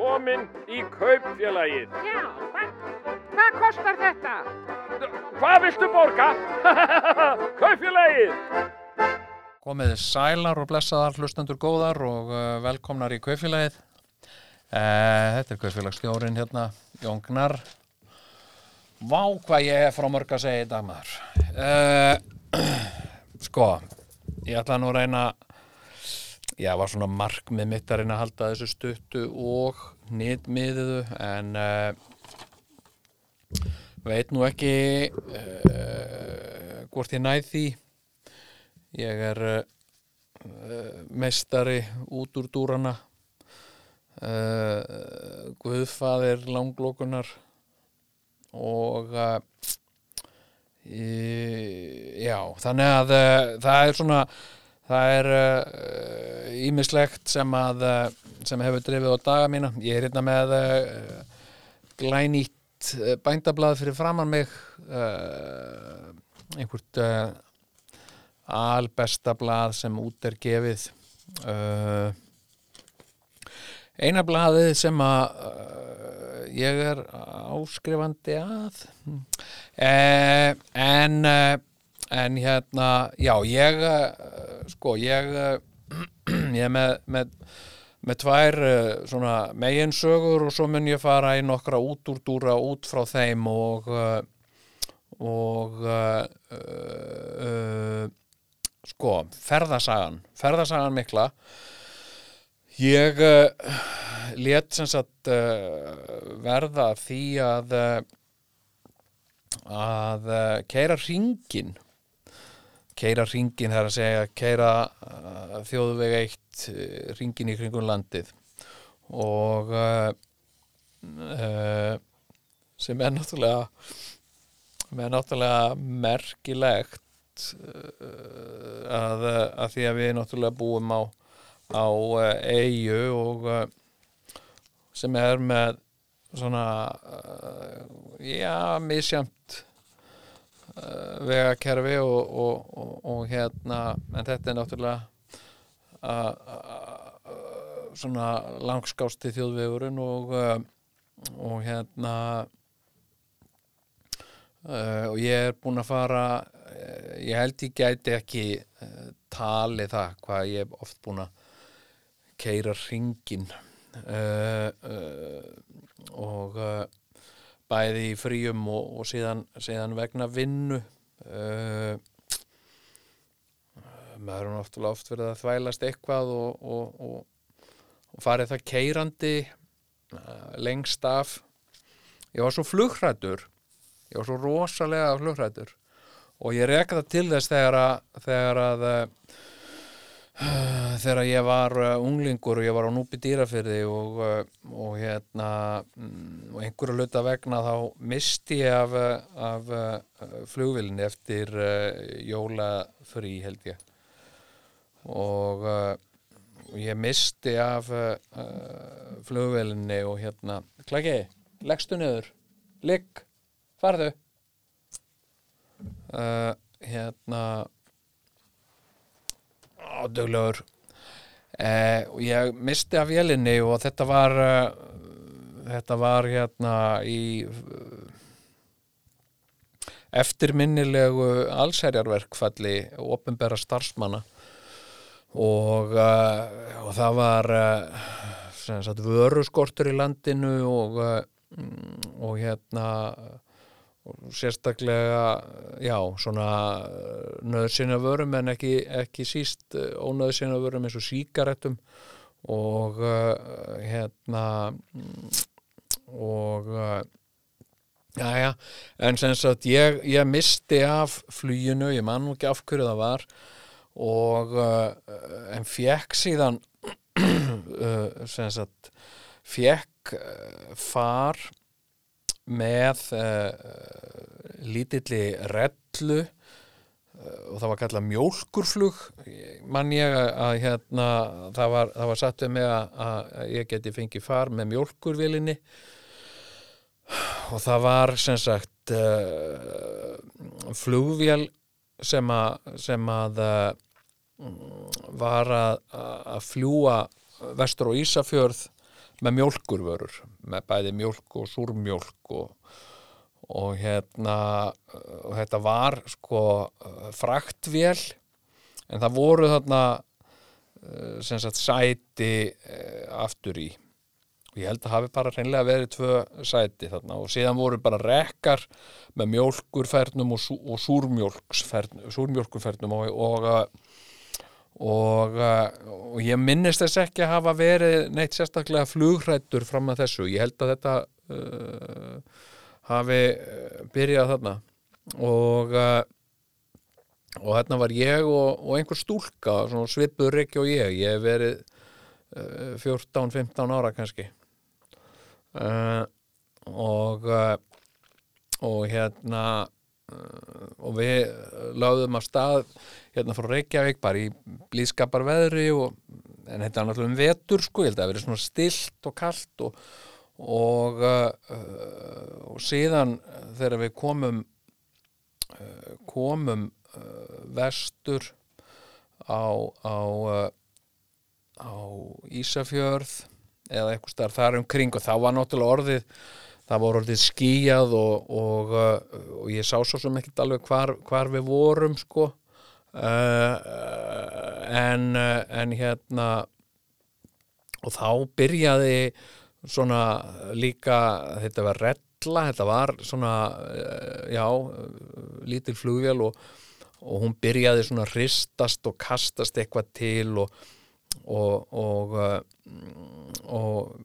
komin í kaupfélagið. Já, hvað, hvað kostar þetta? Hvað viltu borga? kaupfélagið! Komið sælar og blessaðar hlustendur góðar og uh, velkomnar í kaupfélagið. Uh, þetta er kaupfélagsstjórin hérna, Jón Gnar. Vá hvað ég er frá mörg að segja í dag maður. Uh, sko, ég ætla nú að reyna, já var svona markmið mitt að reyna að halda þessu stuttu og nýttmiðuðu en uh, veit nú ekki uh, hvort ég næð því. Ég er uh, meistari út úr dúrana, guðfaðir langlókunar og já, þannig að það er svona, það er ímislegt sem að, uh, sem hefur drifið á daga mína. Ég er hérna með uh, glænýtt uh, bændablað fyrir framann mig, uh, einhvert uh, albesta blað sem út er gefið uh, eina blaðið sem að uh, ég er áskrifandi að uh, en uh, en hérna já ég uh, sko ég uh, ég er með, með með tvær uh, svona meginsögur og svo mun ég fara í nokkra útúrdúra út frá þeim og uh, og uh, uh, sko, ferðasagan ferðasagan mikla. Ég uh, let sem sagt uh, verða því að uh, að uh, keira ringin keira ringin það er að segja keira uh, þjóðveg eitt uh, ringin í kringum landið. Og uh, uh, sem er náttúrulega með náttúrulega merkilegt uh, að, að því að við náttúrulega búum á, á eigu og uh, sem er með svona uh, já, misjamt uh, vegakerfi og, og, og, og hérna en þetta er náttúrulega svona langskásti þjóðvegurinn og, uh, og hérna Uh, og ég er búinn að fara ég held ég gæti ekki tali það hvað ég hef oft búinn að keira ringin og bæði í fríum og, og síðan, síðan vegna vinnu. Maður er náttúrulega oft verið að þvælast eitthvað og, og, og, farið það keirandi lengst af. Ég var svo flugrættur ég var svo rosalega flugrættur og ég reka það til þess þegar að þegar að uh, þegar ég var uh, unglingur og ég var á núpi dýrafyrði uh, og hérna um, og einhverju luta vegna þá misti ég af, af flugvillinni eftir jólafrí held ég. Og ég misti af flugvillinni og hérna klaki, leggstu niður. Ligg. Farðu. Uh, hérna ádöglegur uh, ég misti af vélinni og þetta var uh, þetta var hérna í eftirminnilegu allsherjarverkfalli ofinbera starfsmanna. Og, og það var sem sagt vöruskortur í landinu og og hérna og sérstaklega já, svona nöðsina vörum en ekki, ekki síst ónöðsina vörum eins og síkaretum og uh, hérna og uh, já, já, en sem sagt ég, ég misti af fluginu, ég man nú ekki af hverju það var og uh, en fekk síðan sem sagt fekk far með uh, lítilli rellu uh, og það var kallað mjólkurflug mann ég að hérna það var, það var satt við mig að, að ég geti fengið far með mjólkurvilinni og það var sem sagt uh, flugvél sem að, sem að var að, að fljúa vestur á Ísafjörð með mjólkurvörur með bæði mjólk og súrmjólk og, og hérna og þetta var sko fraktvél en það voru þarna eh, sem sagt sæti aftur í og ég held að hafi bara hreinlega verið tvö sæti þarna. Og síðan voru bara rekkar með mjólkurfernum og, sú, og súrmjólkurfernum og, og og, ég minnist þess ekki að hafa verið neitt sérstaklega flugrættur fram að þessu. Ég held að þetta uh, hafi uh, byrjað þarna. Og uh, og hérna var ég og, einhver stúlka svipuður ekki og ég. Ég hef verið 14-15 uh, ára kannski uh, og og hérna og við láðum að stað hérna frá Reykjavík bara í blíðskapar veðri og, en þetta er náttúrulega um vetur sko, ég held að það verið svona stilt og kallt og, og, og síðan þegar við komum komum vestur á á, á Ísafjörð eða eitthvað starf þar umkring og þá var náttúrulega orðið það voru orðið skíjað og, og, uh, og ég sá svo sem ekkert alveg hvar, hvar við vorum sko. Uh, en, uh, en hérna og þá byrjaði svona líka þetta var rella, þetta var svona uh, já, lítil flugvél og, og hún byrjaði svona hristast og kastast eitthvað til og og, og, og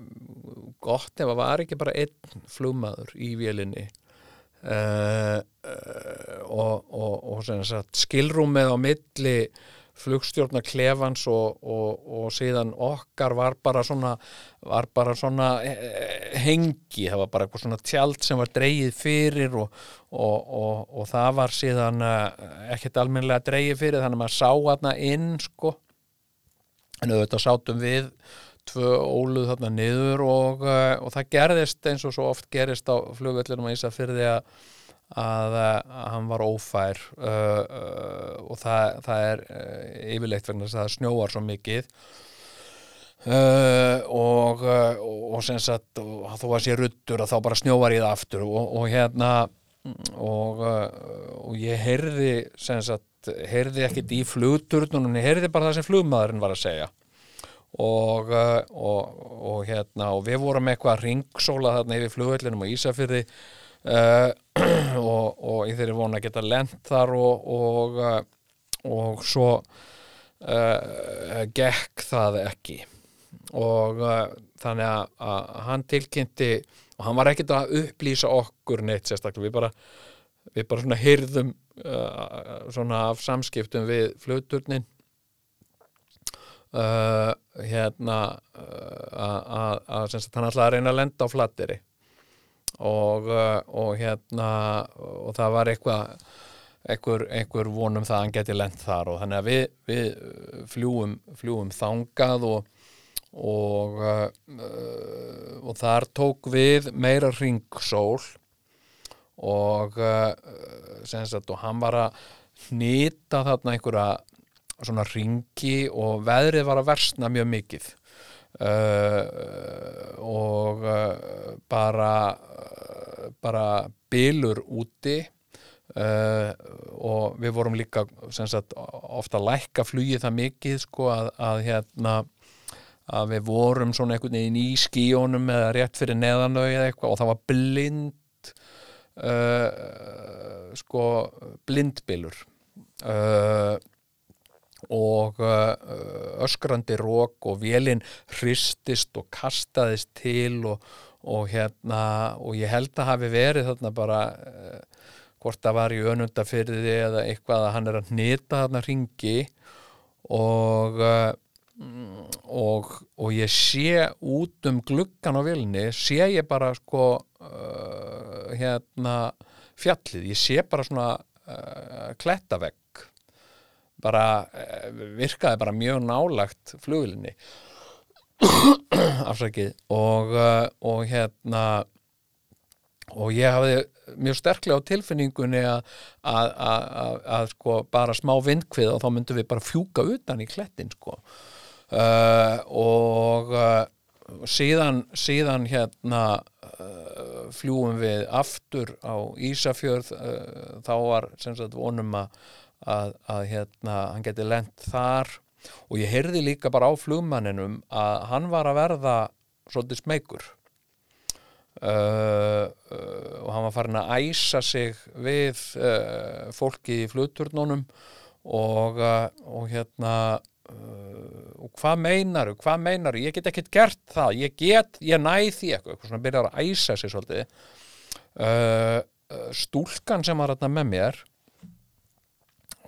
gott ef það var ekki bara einn flugmaður í vélinni. Uh, og, og, og skilrúmið á milli flugstjórna klefans og, og síðan okkar var bara svona var bara svona eh, hengi, það var bara eitthvað svona tjald sem var dreyið fyrir og það var síðan ekkert almennilega dreyið fyrir þannig að maður sá aðna inn sko en auðvitað sátum við tvö óluð þarna niður og, uh, og það gerðist eins og svo oft gerist á flugvöldunum að Ísafyrði að, að, að hann var ófær uh, uh, og það, það er yfirleitt vegna þess að það snjóar svo mikið. Og, og sem sagt og þó að sé ruttur að þá bara snjóar í það aftur og hérna og ég heyrði sem sagt heyrði ekkit í flugturnunum, ég heyrði bara það sem flugmaðurinn var að segja. Og, uh, og, og hérna og við vorum eitthvað ringsóla þarna yfir flugvellinum á Ísafyrði uh, og, ég þeirri vona að geta lent þar og og svo uh, gekk það ekki. Og uh, þannig að, að hann tilkynnti og hann var ekkert að upplýsa okkur neitt sérstaklega, við bara við bara svona hyrðum uh, svona af samskiptum við flugturnin uh, hérna uh, að hann að reyna að lenda á flatteri og, uh, og hérna og það var eitthvað einhver, einhver vonum það að hann geti lent þar og þannig að við, við fljúum, fljúum þangað og og, uh, og þar tók við meira ringsól og uh, sagt, og hann var að nýta þarna einhverja svona ringi og veðrið var að versna mjög mikið. Uh, og uh, bara uh, bara bylur úti. Uh, og við vorum líka sagt, ofta lækka flugið það mikið sko að, að hérna að við vorum svona einhvern veginn í skíónum eða rétt fyrir neðanau eða eitthvað og það var blind uh, sko blindbylur. Uh, og öskrandi rók og vélinn hristist og kastaðist til og, og hérna og ég held að hafi verið þarna bara hvort það var í önundafyrði eða eitthvað að hann er að nýta þarna ringi og, uh, og og ég sé út um gluggan á vilni sé ég bara sko hérna fjallið, ég sé bara svona klettavegg. Bara eh, virkaði bara mjög nálagt flugilinni afsakið. Og, eh, og hérna og ég hafði mjög sterklega á tilfinningunni að sko bara smá vindkvið og þá myndum við bara fjúka utan í klettin sko uh, og uh, síðan, síðan hérna uh, fljúum við aftur á Ísafjörð. Þá var sem sagt vonum að, að, að hérna hann geti lent þar. Og ég heyrði líka bara á flugmanninum að hann var að verða svolítið smeykur. Uh, uh, og hann var farin að æsa sig við uh, fólki í fluturnunum og, og hérna og hvað meinaru, hvað meinaru ég get ekkert gert það, ég get ég næð því eitthvað, eitthvað svona byrjar að æsa sig svolítið. Uh, stúlkan sem var þarna með mér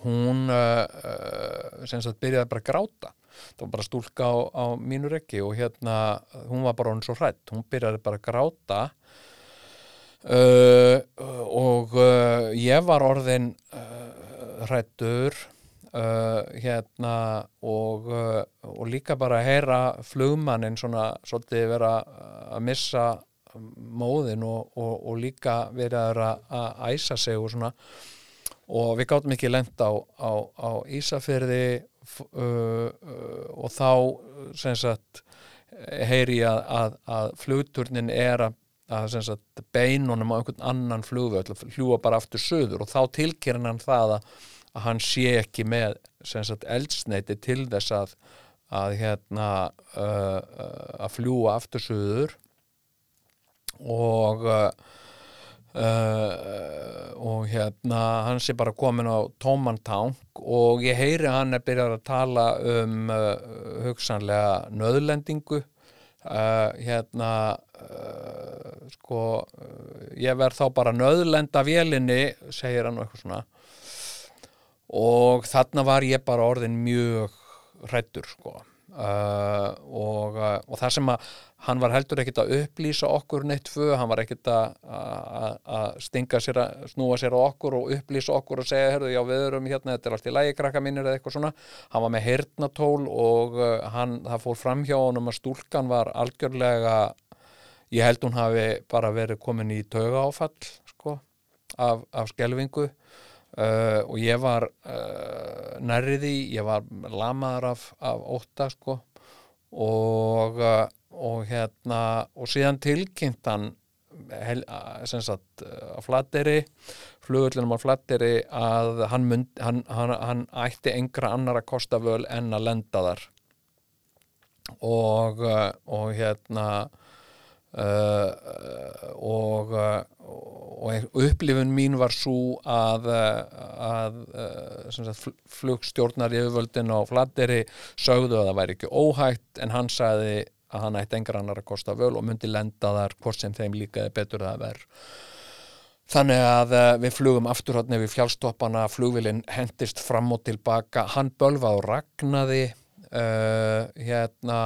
hún uh, uh, sem sagt byrjaði bara að gráta. Það var bara stúlka á, á mínu rekki og hérna, hún var bara hún svo hrætt, hún byrjaði bara að gráta. Uh, og uh, ég var orðin uh, hrættur uh, hérna og, uh, og líka bara að heyra flugmannin svona svolítið vera að missa móðin og, og, og líka verið að, æsa sig og svona. Og við gáttum ekki lent á, á, á Ísafyrði uh, og þá sem sagt heyri ég að, að, að flugturnin er að, að beinunum á einhvern annan flugvöld hljúa bara aftur söður og þá tilkýrin hann það að, að hann sé ekki með sagt eldsneiti til þess að að hérna uh, að fljúa aftur söður og uh, Uh, og hérna hann sé bara komin á tóman tank og ég heyri hann er byrjað að tala um hugsanlega nöðlendingu hérna sko ég verð þá bara nöðlenda vélinni segir hann eitthvað svona og þarna var ég bara orðin mjög hrættur sko. Og, og það sem að hann var heldur ekkit að upplýsa okkur neitt tvö, hann var ekkit að stinga sér að snúa sér á okkur og upplýsa okkur og segja herðu, já við erum hérna, þetta er allt í lægi krakka mínir eða eitthvað svona, hann var með heyrnatól og hann, það fór fram hjá honum að stúlkan var algjörlega ég held hún hafi bara verið komin í tauga áfall sko, af, af skelvingu uh, og ég var uh, nærriði, ég var lamaður af, af ótta sko. Og og hérna og síðan tilkynnt hann hel, sem sagt á flatteri flugullinum á flatteri að hann, mynd, hann, hann, hann ætti engra annar að kosta völ en að lenda þar. Og, og hérna uh, og, og upplifun mín var svo að, að sagt, flugstjórnar í auðvöldin á flatteri sögðu að það væri ekki óhægt en hann sagði að hann ætti engar annar að kosta völ og myndi lenda þar hvort sem þeim líkaði betur það verð þannig að við flugum aftur hann við fjálstoppana, flugvilin hendist fram og tilbaka, hann bölva og ragnaði uh, hérna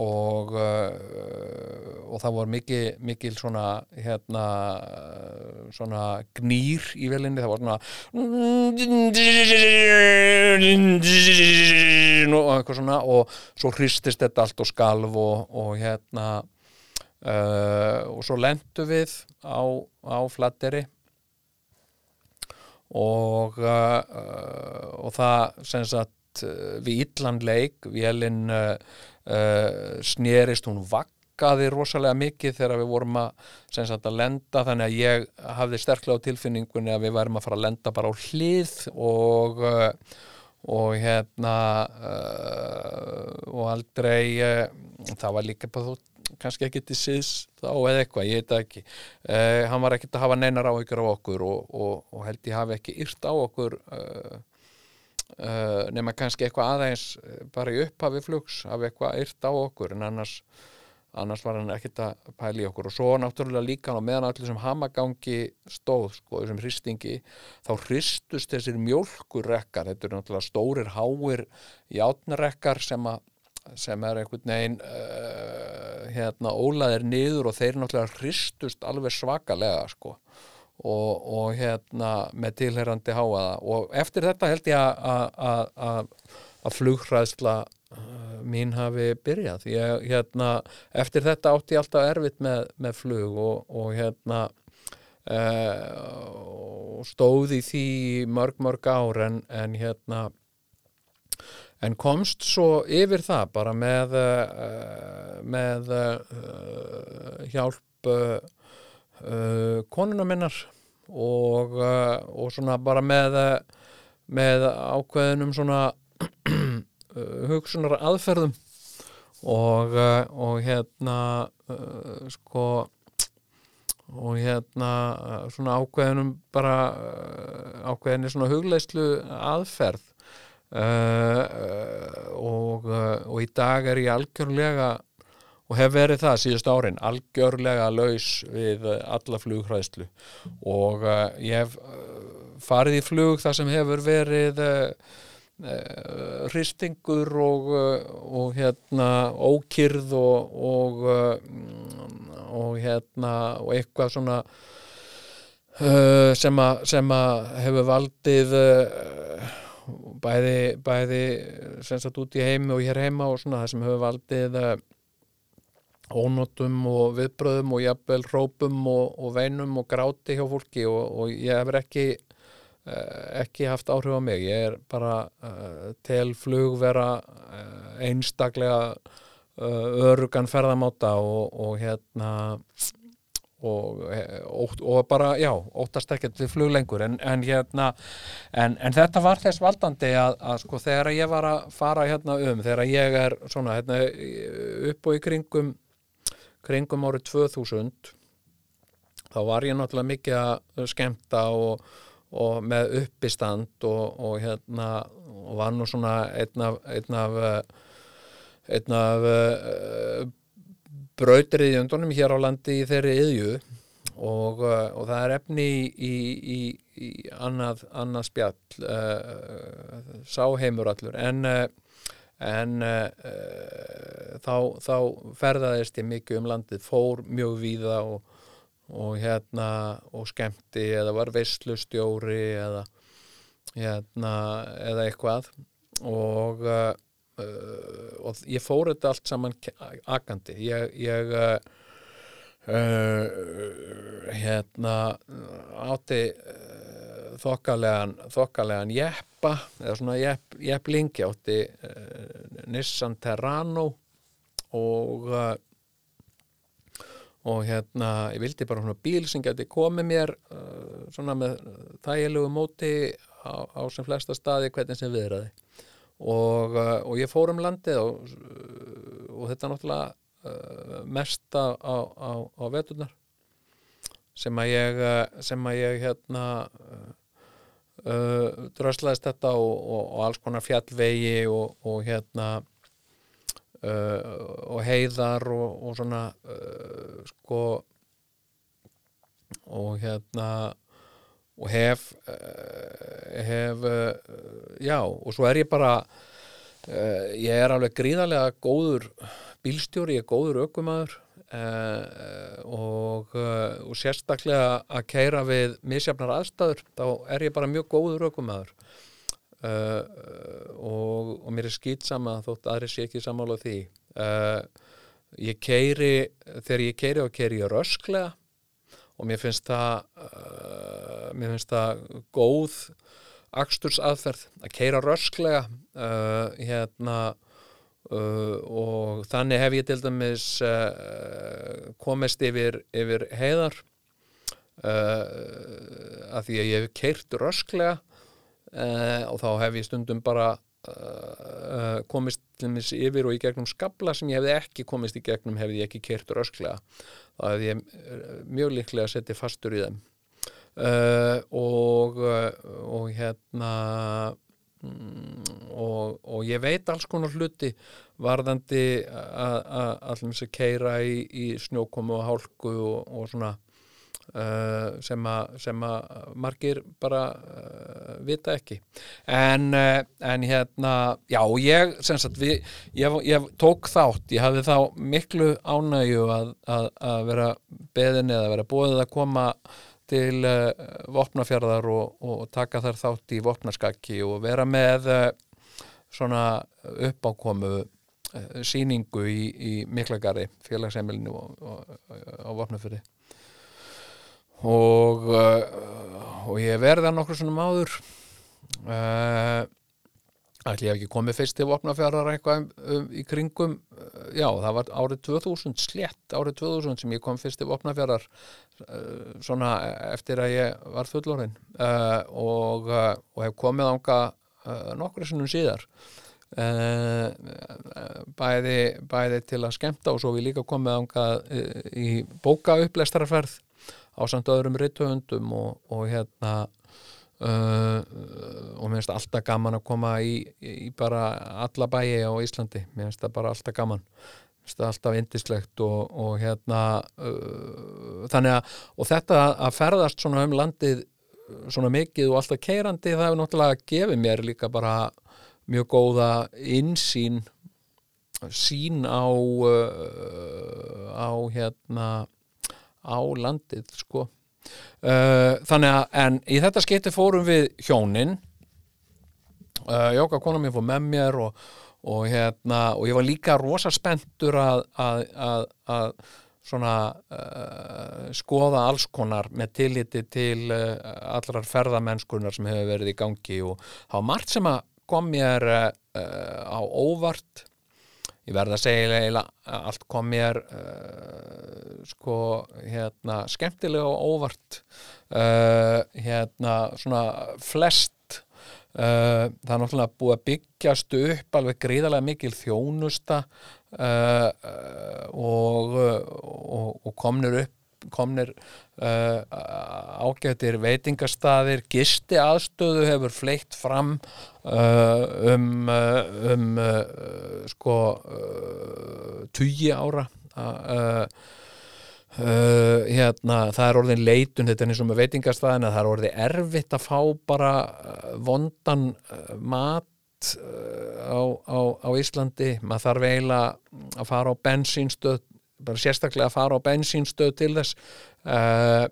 og uh, og það voru mikil, mikil svona hérna svona gnýr í velinni það voru svona og eitthvað svona. Og svo hristist þetta allt og skalv og, og hérna uh, og svo lendu við á, á flatteri. Og uh, og það sem sagt við illanleik vélinn uh, uh, snerist hún vakkaði rosalega mikið þegar við vorum að, sagt, að lenda þannig að ég hafði sterklega á tilfinningunni að við værum að fara að lenda bara á hlið og uh, og hérna uh, og aldrei það var líka bara þú kannski ekki til síðs þá eða eitthvað, ég veit ekki. Uh, hann var ekkert að hafa neinar áhyggjur á okkur og, og, og held ég hafi ekki yrt á okkur uh, uh, nema kannski eitthvað aðeins bara í upphafi flugs af eitthvað yrt á okkur en annars, annars var hann ekkert að pæli okkur. Og svo náttúrulega líka á meðan allir sem hamagangi stóð sko, þessum hristingi þá hristust þessir mjölkurrekkar þetta eru náttúrulega stórir háir játnarekkar sem að sem er einhvern veginn uh, hérna ólaðir niður og þeir náttúrulega hristust alveg svakalega sko og, og hérna með tilherrandi háaða og eftir þetta held ég að að flughræðsla uh, mín hafi byrjað. Ég, hérna, eftir þetta átti ég alltaf erfitt með, með flug og, og hérna uh, stóði því mörg mörg ár en, en hérna en komst svo yfir það bara með, uh, með uh, hjálp uh, uh, konuna minnar og, uh, og svona bara með með ákveðinum svona uh, hugsunar aðferðum og, og hérna sko og hérna svona ákveðinum bara ákveðinni svona hugleyslu aðferð. Og, og í dag er ég algjörlega og hef verið það síðust árin algjörlega laus við uh, alla flughræðslu og uh, ég hef uh, farið í flug þar sem hefur verið uh, uh, hristingur og, og hérna ókyrð og, og, og hérna og eitthvað svona sem að sem að hefur valdið bæði, bæði sem sagt út í heimi og hér heima og svona það sem hefur valdið ónotum og viðbröðum og jafnvel hrópum og, og veinum og gráti hjá fólki og, og ég hefur ekki eh, ekki haft áhrif á mig. Ég er bara uh, tel flug vera uh, einstaklega uh, örugan ferðamáta og, og hérna og, og, og bara, já, óttast ekkert við flug lengur. En, en hérna en, en þetta var þess valdandi að, að sko þegar ég var að fara hérna um þegar ég er svona hérna upp og í kringum kringum árið 2000 þá var ég náttúrulega mikið að skemmta og, og með uppistand og, og hérna og var nú svona einn af einn af, eh, einn af uh, brautriðjöndunum hér á landi í þeirri yðju og, uh, og það er efni í, í, í, annað, annað spjall uh, sáheimur allur. En uh, en uh, þá, þá ferðaðist ég mikið um landið, fór mjög víða og, og hérna og skemmti eða var veislustjóri eða hérna eða eitthvað. Og uh, og ég fór þetta allt saman akandi. Ég, ég uh, hérna átti þokkalegan þokkalegan jeppa eða svona jepp, jepplingi átti uh, Nissan Terrano og uh, og hérna ég vildi bara svona bíl sem geti komið mér uh, svona með þægilegu móti á, á sem flesta staði hvernig sem viðraði. Og, og ég fór um landið og, og þetta náttúrulega mest á, á, á veturnar sem að ég sem að ég hérna uh, dröslaðist þetta og, og, og alls konar fjallvegi og, og hérna uh, og heiðar og svona uh, sko og hérna og hef hef já og svo er ég bara ég er alveg gríðarlega góður bílstjóri, ég er góður ökumæður Uh, og, uh, og sérstaklega að keira við misjafnar aðstæður þá er ég bara mjög góður aukumæður uh, og, og mér er skýt sama þótt aðri sé ekki samála því. Ég keiri þegar ég keiri og keiri ég rösklega og mér finnst það mér finnst það góð akstursaðferð að keira rösklega. Hérna Uh, og þannig hef ég til dæmis uh, komist yfir, yfir heiðar uh, að því að ég hef keirt rösklega og þá hef ég stundum bara komist til dæmis yfir og í gegnum skabla sem ég hefði ekki komist í gegnum hefði ég ekki keirt rösklega. Þá hefði ég mjög líklega að setja fastur í þeim. Og, og hérna og, og ég veit alls konar hluti varðandi að keira í, í snjókomu og hálku og, og svona uh, sem að margir bara uh, vita ekki. En, uh, en hérna já ég, sagt, við, ég ég tók þátt, ég hafði þá miklu ánægju að, að, að vera beðin eða vera bóðið að koma til uh, vopnafjörðar og, og taka þar þátt í vopnaskakki og vera með uh, svona uppákomu uh, síningu í, í Miklagari félagsemilinu á vopnafjörði og og ég verða nokkur svona máður ætli ég hef ekki komið fyrst til vopnafjörðar eitthvað um, um, í kringum uh, já, það var árið 2000 slétt árið 2000 sem ég kom fyrst til vopnafjörðar uh, svona eftir að ég var fullorinn uh, og, uh, og hef komið ánga nokkru sinnum síðar bæði, bæði til að skemmta og svo við líka komið ánga í bóka upplestararferð á samt öðrum rithöfundum og, og hérna Uh, og mér finnst alltaf gaman að koma í, í bara alla bæi á Íslandi, mér finnst það bara alltaf gaman. Mér finnst það alltaf indislegt og, og hérna uh, þannig að, og þetta að ferðast svona um landið svona mikið og alltaf keirandi það hefur náttúrulega gefið mér líka bara mjög góða insýn sín á uh, á hérna á landið sko Uh, þannig að, en í þetta skipti fórum við hjónin. Uh, Jóka kona mér fór með mér og, og hérna, og ég var líka rosa spenntur að, að, að, að svona uh, skoða alls konar með tilliti til allrar ferðamennskunar sem hefur verið í gangi og var margt sem að kom mér á óvart ég verða að segja eiginlega að allt kom mér uh, sko hérna skemmtilega og óvart uh, hérna svona flest uh, það er náttúrulega búið að byggjast upp alveg gríðarlega mikil þjónusta og, og, og komnir upp komnir uh, ágættir veitingastaðir. Gisti aðstöðu hefur fleitt fram uh, um, um uh, sko tugi ára. Hérna það er orðin leitun þetta er eins og með veitingastaðina það er orðin erfitt að fá bara vondan mat á, á, á Íslandi. Maður þarf eiginlega að fara á bensínstöð bara sérstaklega að fara á bensínstöð til þess. Uh,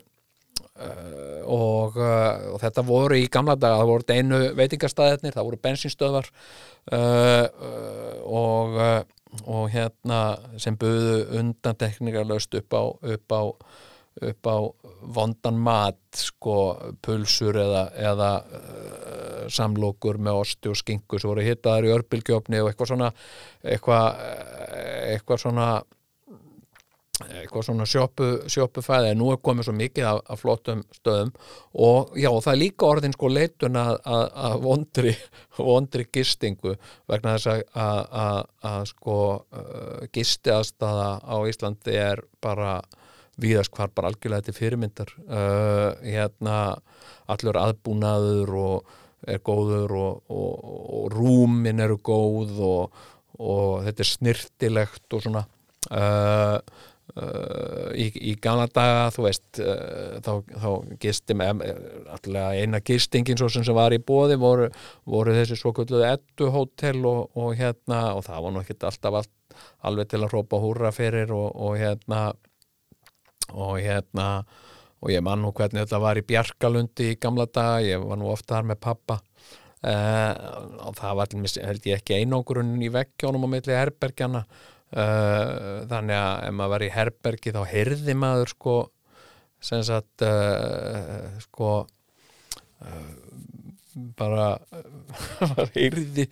uh, og, uh, og þetta voru í gamla daga, það voru einu veitingastæðirnir, það voru bensínstöðvar og, og hérna sem buðu undan teknikarlaust upp á, upp á upp á vondan mat sko pulsur eða, eða uh, samlokur með osti og skingu sem voru hittaðar í örbylgjófni og eitthvað svona eitthvað, eitthvað svona eitthvað svona sjópu, sjópufæði en nú er komið svo mikið af, af flottum stöðum. Og já, það er líka orðin sko leitun að, að, að vondri, vondri gistingu vegna þess að, að sko uh, gisti aðstæða á Íslandi er bara víðast hvar bara algjörlega til fyrirmyndar. Uh, hérna allur aðbúnaður og er góður og, og, og rúmin eru góð og, og þetta er snirtilegt og svona. Uh, Uh, í, í gamla daga þú veist uh, þá, þá gisti með alltaf eina gistingin svo sem var í bóði voru, voru þessi svo kvölduðu ettu hótel og, og hérna og það var nú ekki alltaf all, alveg til að hrópa húra fyrir og, og hérna og hérna og ég man nú hvernig þetta var í Bjarkalundi í gamla daga, ég var nú ofta þar með pappa uh, og það var held ég ekki einogrunn í vekkjónum á milli herbergjana þannig að ef maður var í herbergi þá heyrði maður sko sem sagt uh, sko uh, bara maður heyrði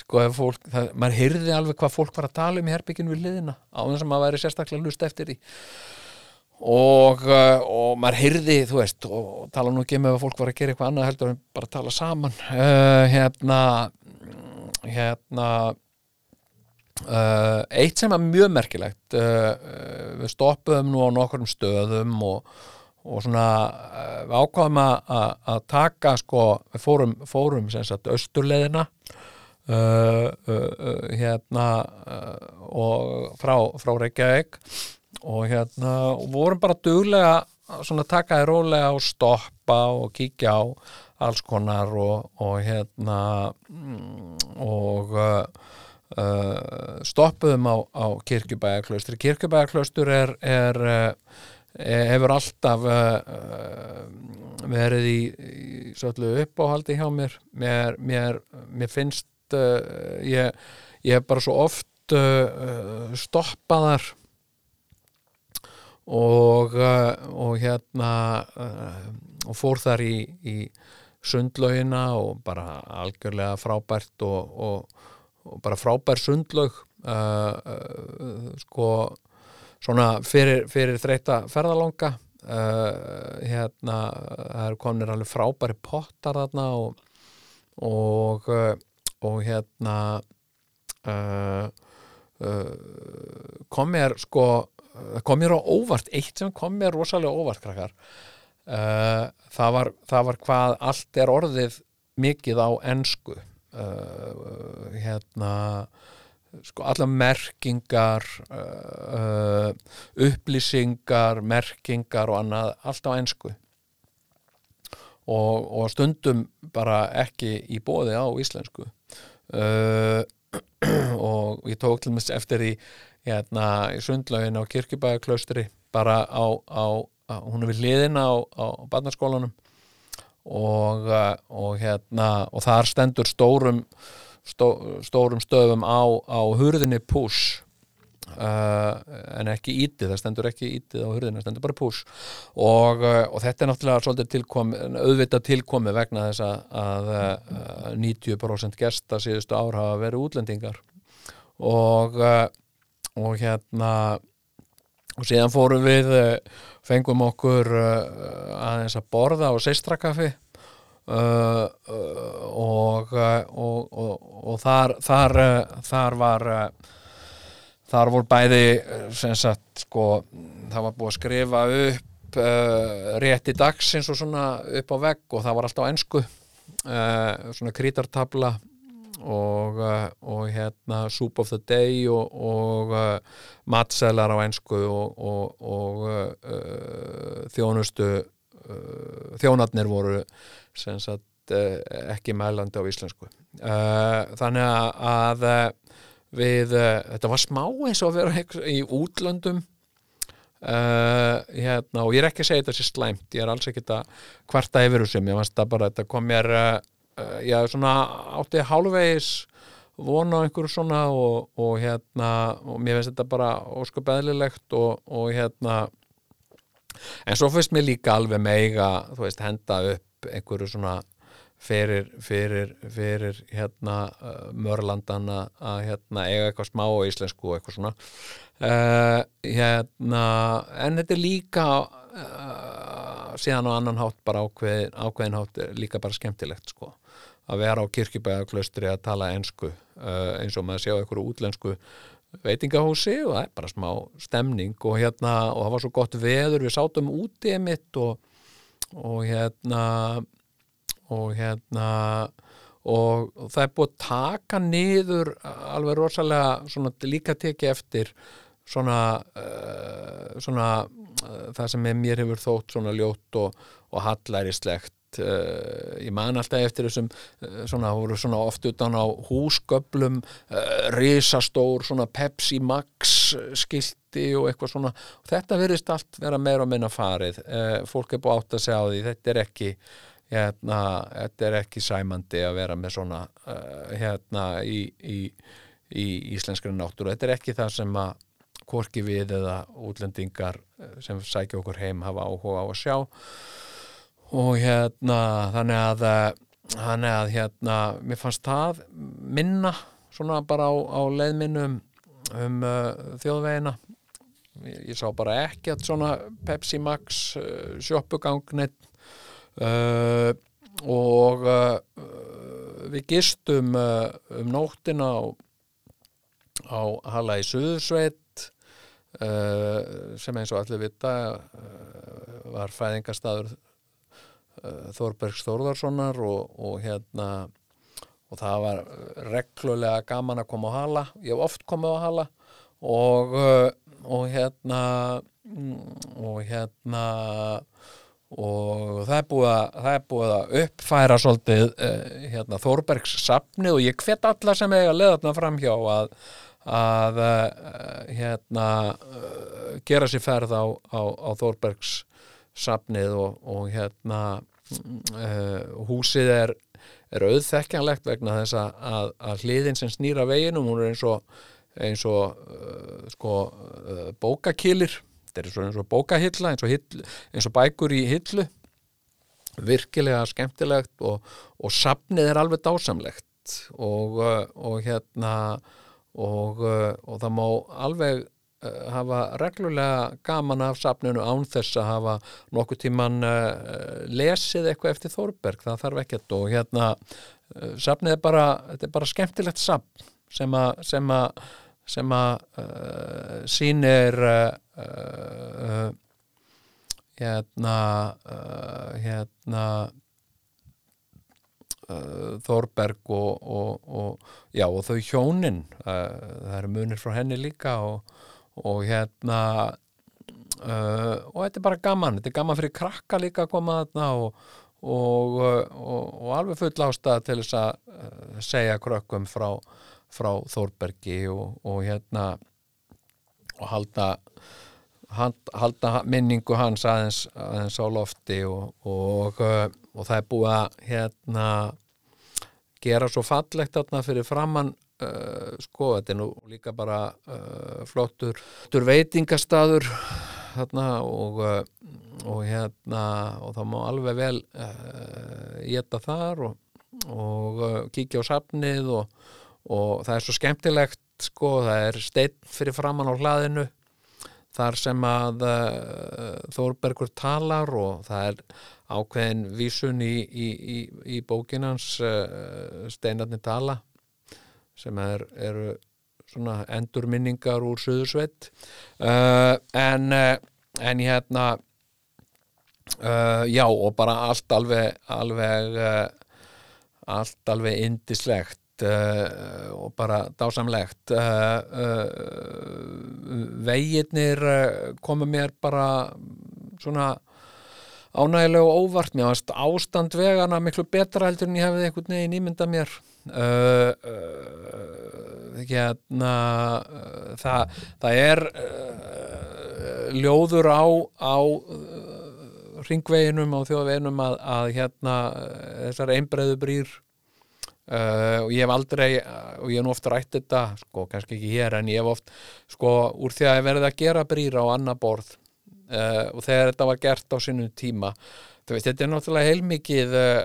sko ef fólk, það, maður heyrði alveg hvað fólk var að tala um í herbygginu við liðina á þess að maður væri sérstaklega lust eftir því. Og, og maður heyrði þú veist og tala nú ekki um ef fólk var að gera eitthvað annað heldur en bara tala saman. Hérna hérna Uh, eitt sem er mjög merkilegt uh, við stoppuðum nú á nokkurum stöðum og, og svona uh, við ákváðum að taka sko, við fórum, fórum sagt austurleðina hérna og frá, frá Reykjavík og hérna og vorum bara duglega svona takaði rólega og stoppa og kíkja á alls konar og, og hérna mm, og Uh, stoppuðum á, á kirkjubæðaklaustur kirkjubæðaklaustur er, er, er, hefur alltaf uh, verið í, í svolítið uppáhaldi hjá mér. Mér, mér, mér finnst uh, ég, ég hef bara svo oft stoppaðar og og hérna og fór þar í, í sundlaugina og bara algjörlega frábært og, og, og bara frábær sundlaug uh, uh, sko svona fyrir, fyrir þreita ferðalanga uh, hérna það eru kominir alveg frábæri pottar þarna og og, uh, og hérna uh, uh, kom mér sko kom mér á óvart, eitt sem kom mér rosalega óvart krakkar. Það, var, það var hvað allt er orðið mikið á ensku uh, hérna sko alla merkingar uh, upplýsingar merkingar og annað allt á ensku. Og, og stundum bara ekki í bóði á íslensku. Uh, og ég tók til mest eftir í, hérna, í sundlaugin á kirkjubæðaklaustri bara á, á, á hún er við hliðina á, á barnaskólanum og, uh, og hérna og þar stendur stórum stó, stórum stöfum á, á hurðinni push. Uh, en ekki ítið, það stendur ekki ítið á hurðinni, það stendur bara push. Og, uh, og þetta er náttúrulega svolítið tilkomi, auðvitað tilkomi vegna þess að, uh, 90% gesta síðustu ár hafa verið útlendingar. Og og hérna og síðan fórum við fengum okkur aðeins að borða á seistrakafi Uh, uh, og, uh, og, og, og þar þar, þar var þar voru bæði sagt sko það var búið að skrifa upp rétti dagsins og svona upp á vegg og það var alltaf á ennsku svona krítartabla og, og hérna Soup of the Day og matselar á ennsku og þjónustu þjónarnir voru sagt ekki mælandi á íslensku. Þannig að við, þetta var smá eins og að vera í útlöndum. Uh, hérna, og ég er ekki að segja þetta sé slæmt ég er alls ekki að kvarta yfir þessum ég fannst það bara, þetta kom mér uh, já, svona átti hálfvegis vona á einhverju svona og, og hérna, og mér finnst þetta bara ósköp eðlilegt og, og hérna en svo finnst mér líka alveg meiga þú veist, henda upp einhverju svona fyrir, fyrir, fyrir hérna uh, mörlandana að hérna eiga eitthvað smá á íslensku og eitthvað svona. Uh, hérna en þetta er líka uh, síðan á annan hátt bara ákveðin, ákveðin hátt líka bara skemmtilegt sko. Að vera á kirkjubæðaklaustri að tala ensku eins og maður sjá einhverju útlensku veitingahúsi og það er bara smá stemning og hérna og það var svo gott veður við sátum úti emitt og, og hérna og hérna og, og það er búið að taka niður alveg rosalega svona líka tekið eftir svona, uh, svona uh, það sem mér hefur þótt svona ljótt og, og hallærislegt Uh, ég man alltaf eftir þessum uh, svona, voru svona oft utan á húsgöblum uh, risastór svona Pepsi Max skilti og eitthvað svona. Og þetta verðist allt vera meira og minna farið fólk er búið átt að segja á því. Þetta er ekki hérna, þetta er ekki sæmandi að vera með svona hérna í, í, í íslenskri náttúru, þetta er ekki það sem að hvorki við eða útlendingar sem sækja okkur heim hafa áhuga á að sjá og hérna þannig að þannig að hérna mér fannst það minna svona bara á, á leiðminnum um uh, þjóðvegina. Ég, ég sá bara ekki að svona Pepsi Max uh, sjóppugangnit uh, og við gistum um nóttina á, á Halla í Suðursveit sem eins og allir vita var fæðingarstaður Þorbergs Þórðarssonar og, og hérna og það var reglulega gaman að koma á hala. Ég hef oft komið á hala og, og hérna og hérna og það er búið að, er búið að uppfæra svolítið hérna, Þorbergs sapnið og ég hvet alla sem eiga leðatna framhjá að, að hérna gera sér ferð á, á, á Þorbergs sapnið og, og hérna uh, húsið er, er auðþekkjanlegt vegna þess að, að hliðin sem snýra veginum, hún er eins og eins og uh, sko, uh, bókakilir. Þetta er eins og bókahilla eins og, hill, eins og bækur í hillu. Virkilega skemmtilegt og, og safnið er alveg dásamlegt. Og, hérna og, það má alveg hafa reglulega gaman af safninu án þess að hafa nokkuð tíman uh, lesið eitthvað eftir Þórberg, það þarf ekkert og hérna uh, safnið er bara, er bara skemmtilegt safn sem að sem að sem að uh, sýnir uh, uh, hérna hérna Þórberg og, og, og já og þau hjónin það eru munir frá henni líka og, og hérna uh, og þetta er bara gaman þetta er gaman fyrir krakka líka að koma þarna og og, og, og alveg full ástæða til þess að uh, segja krökkum frá, frá Þórbergi og, hérna og halda halda minningu hans aðeins, aðeins á lofti og, og, uh, og það er búið að hérna gera svo fallegt fyrir framann uh, sko, þetta er nú líka bara uh, flottur, veitingastaður þarna og, uh, og hérna og það má alveg vel geta þar og, og kíkja á safnið og, og það er svo skemmtilegt sko, það er steinn fyrir framann á hlaðinu þar sem að Þórbergur talar og það er ákveðin vísun í, í, í, í bókinans steinarnir tala sem er, eru svona endurminningar úr Suðursveit. Uh, en, uh, en hérna uh, já og bara allt alveg alveg uh, allt alveg indislegt uh, og bara dásamlegt. Vegirnir uh, komu mér bara svona ánægilega og óvart. Mér ástand vegana miklu betra heldur en ég hefði einhvern veginn ímyndað mér uh, uh, hérna uh, það, það er ljóður á á ringveginum á þjóðveginum að, að hérna þessar einbreiðu brýr. Og ég hef aldrei og ég hef nú oft rætt þetta sko, kannski ekki hér en ég hef oft sko, úr því að ég verið að gera brýra á annað borð. Og þegar þetta var gert á sínum tíma veist, þetta er náttúrulega heilmikið uh,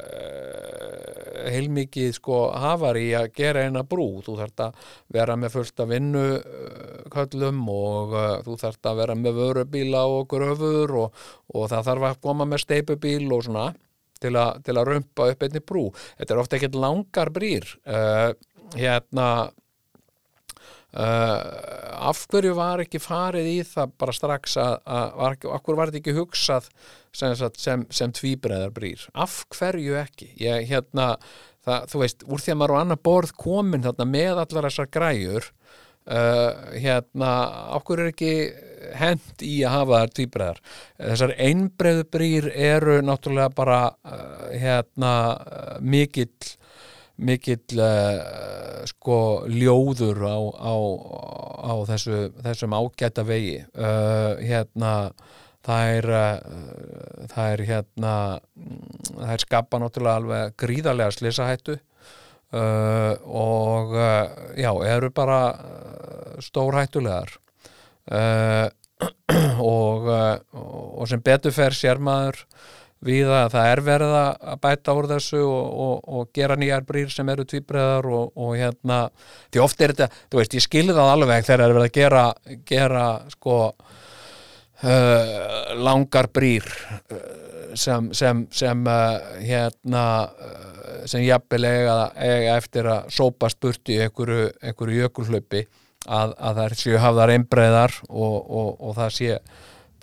heilmikið sko hafar í að gera eina brú. Þú þarft að vera með fullt af vinnu uh, köllum og uh, þú þarft að vera með vörubíla og gröfur og, og það þarf að koma með steipubíl og svona til, a, til að rumpa upp einni brú. Þetta er ofta ekkert langar brýr. Uh, hérna af hverju var ekki farið í það bara strax að, af hverju var þetta ekki hugsað sem, sem, sem tvíbreðar brýr. Af hverju ekki? Ég, hérna, það, þú veist, úr því að maður á annar borð komin þarna með allar þessar græjur uh, hérna, hverju er ekki hent í að hafa þær tvíbreðar þessar einbreiðu brýr eru náttúrulega bara uh, hérna uh, mikill mikill uh, sko ljóður á, á, á þessu, þessum ágæta vegi. Uh, hérna það er uh, það er hérna það er skapa náttúrulega alveg gríðarlega slisahættu uh, og uh, já, eru bara stórhættulegar. Uh, og, og sem betur fer sér maður við að það er verið að bæta úr þessu og, og, og gera nýjar brýr sem eru tvíbreðar og, og hérna, því oft er þetta þú veist, ég skilði það alveg þegar það er verið að gera, gera sko uh, langar brýr uh, sem, sem, sem uh, hérna sem jafnvel eiga, eiga eftir að sópast burt í einhverju, einhverju jökulhlaupi að, að þær séu hafðar einbreiðar og, og, og það sé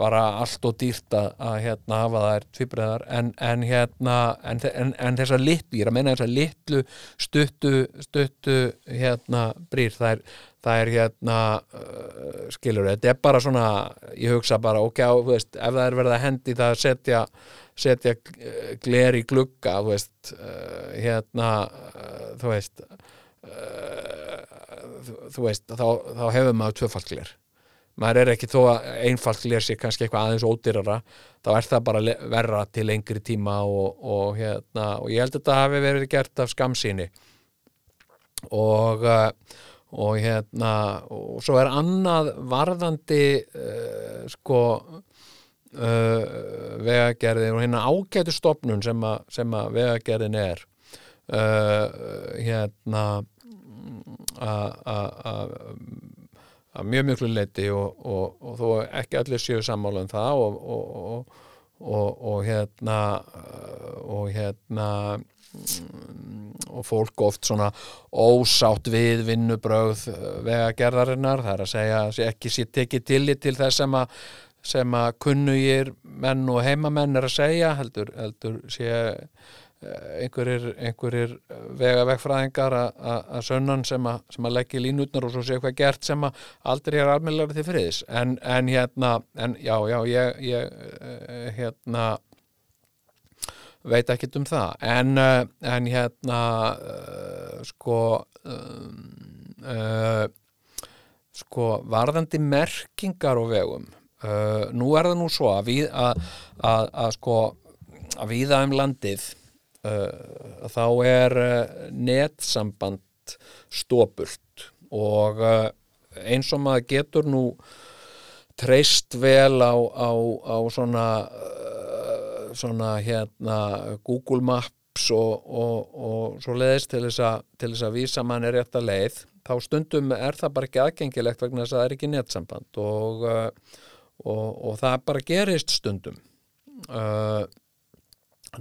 bara allt og dýrt að, að hérna hafa þær tvíbreiðar. En, en hérna en, en, þessar litlu, ég er að meina þessar litlu stuttu, stuttu hérna brýr, það er það er hérna uh, skilur, þetta er bara svona ég hugsa bara, ok, á, veist, ef það er verið að hendi það að setja setja uh, gler í glugga þú veist, uh, hérna uh, þú veist uh, þú, veist, þá, þá hefur maður tvöfalt gler. Maður er ekki þó að einfalt gler sé kannski eitthvað aðeins ódýrara þá er það bara verra til lengri tíma og, og hérna, og ég held að þetta hafi verið gert af skamsýni og uh, og hérna og svo er annað varðandi uh, sko uh, vegagerðin og hérna ágætu stopnun sem, a, sem að vegagerðin er uh, hérna að mjög mjög leiti og, og, og þó ekki allir séu sammála um það og, og hérna og hérna og fólk oft svona ósátt við vinnubröð vegagerðarinnar, það er að segja að ekki sé tekið tillit til þess sem að sem að kunnugir menn og heimamenn er að segja heldur, heldur sé einhverjir, einhverjir vega vegfræðingar að sönnan sem að, að leggja línutnar og svo sé eitthvað gert sem að aldrei er almennilega til friðis. En, en hérna, en já, já, ég, ég hérna veit ekki um það. En, en hérna sko um, sko varðandi merkingar og vegum Uh, nú er það nú svo að, við, að, að, að sko að viða um landið uh, þá er uh, netsamband stópult og eins og maður getur nú treyst vel á, á, á svona svona hérna Google Maps og, og, og svo leiðist til þess að að vísa mann er rétt að leið þá stundum er það bara ekki aðgengilegt vegna þess að það er ekki netsamband og og, og það bara gerist stundum. Uh,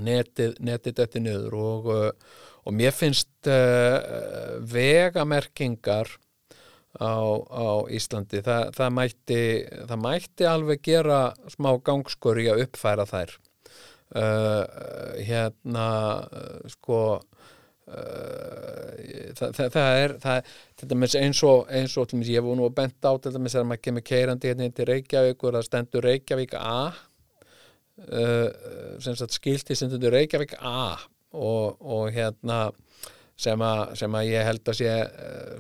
netið, þetta niður uh, og mér finnst uh, vegamerkingar á, á Íslandi það, það, mætti, það mætti alveg gera smá gangskur í að uppfæra þær uh, hérna uh, sko Uh, það, það, það er það, eins og, eins og ég hef nú bent á til dæmis að maður kemur keirandi hérna inn til Reykjavík og það stendur Reykjavík A sem sagt skilti sem stendur Reykjavík A og, og hérna sem að, sem að ég held að sé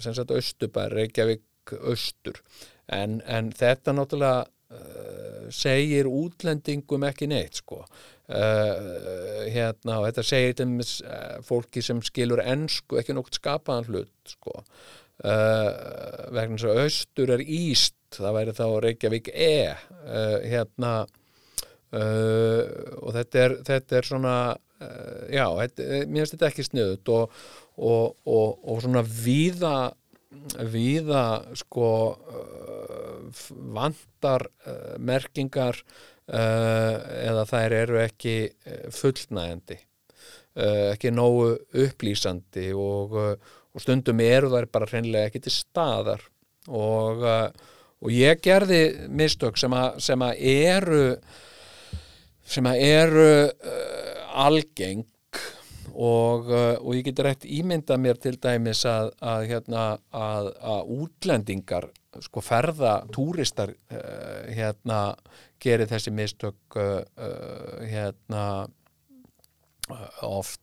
sem sagt Östubær, Reykjavík Östur en, en þetta náttúrulega segir útlendingum ekki neitt sko Uh, hérna og þetta segir til uh, fólki sem skilur ennsku ekki nokt skapaðan hlut sko. uh, vegna þess að austur er íst, það væri þá Reykjavík E hérna og þetta er, þetta er svona já, þetta, mér finnst þetta ekki sniðut og, og, og, og svona víða víða sko vandar merkingar Uh, eða þær eru ekki eh, fullnægandi uh, ekki nógu upplýsandi og, uh, og stundum eru þær bara hreinlega ekki til staðar. Og, og ég gerði mistök sem að, sem að eru sem að eru algeng og, og ég get rétt ímynda mér til dæmis að, að, hérna, að útlendingar sko ferða túristar hérna gerir þessi mistök uh, uh, hérna uh, oft.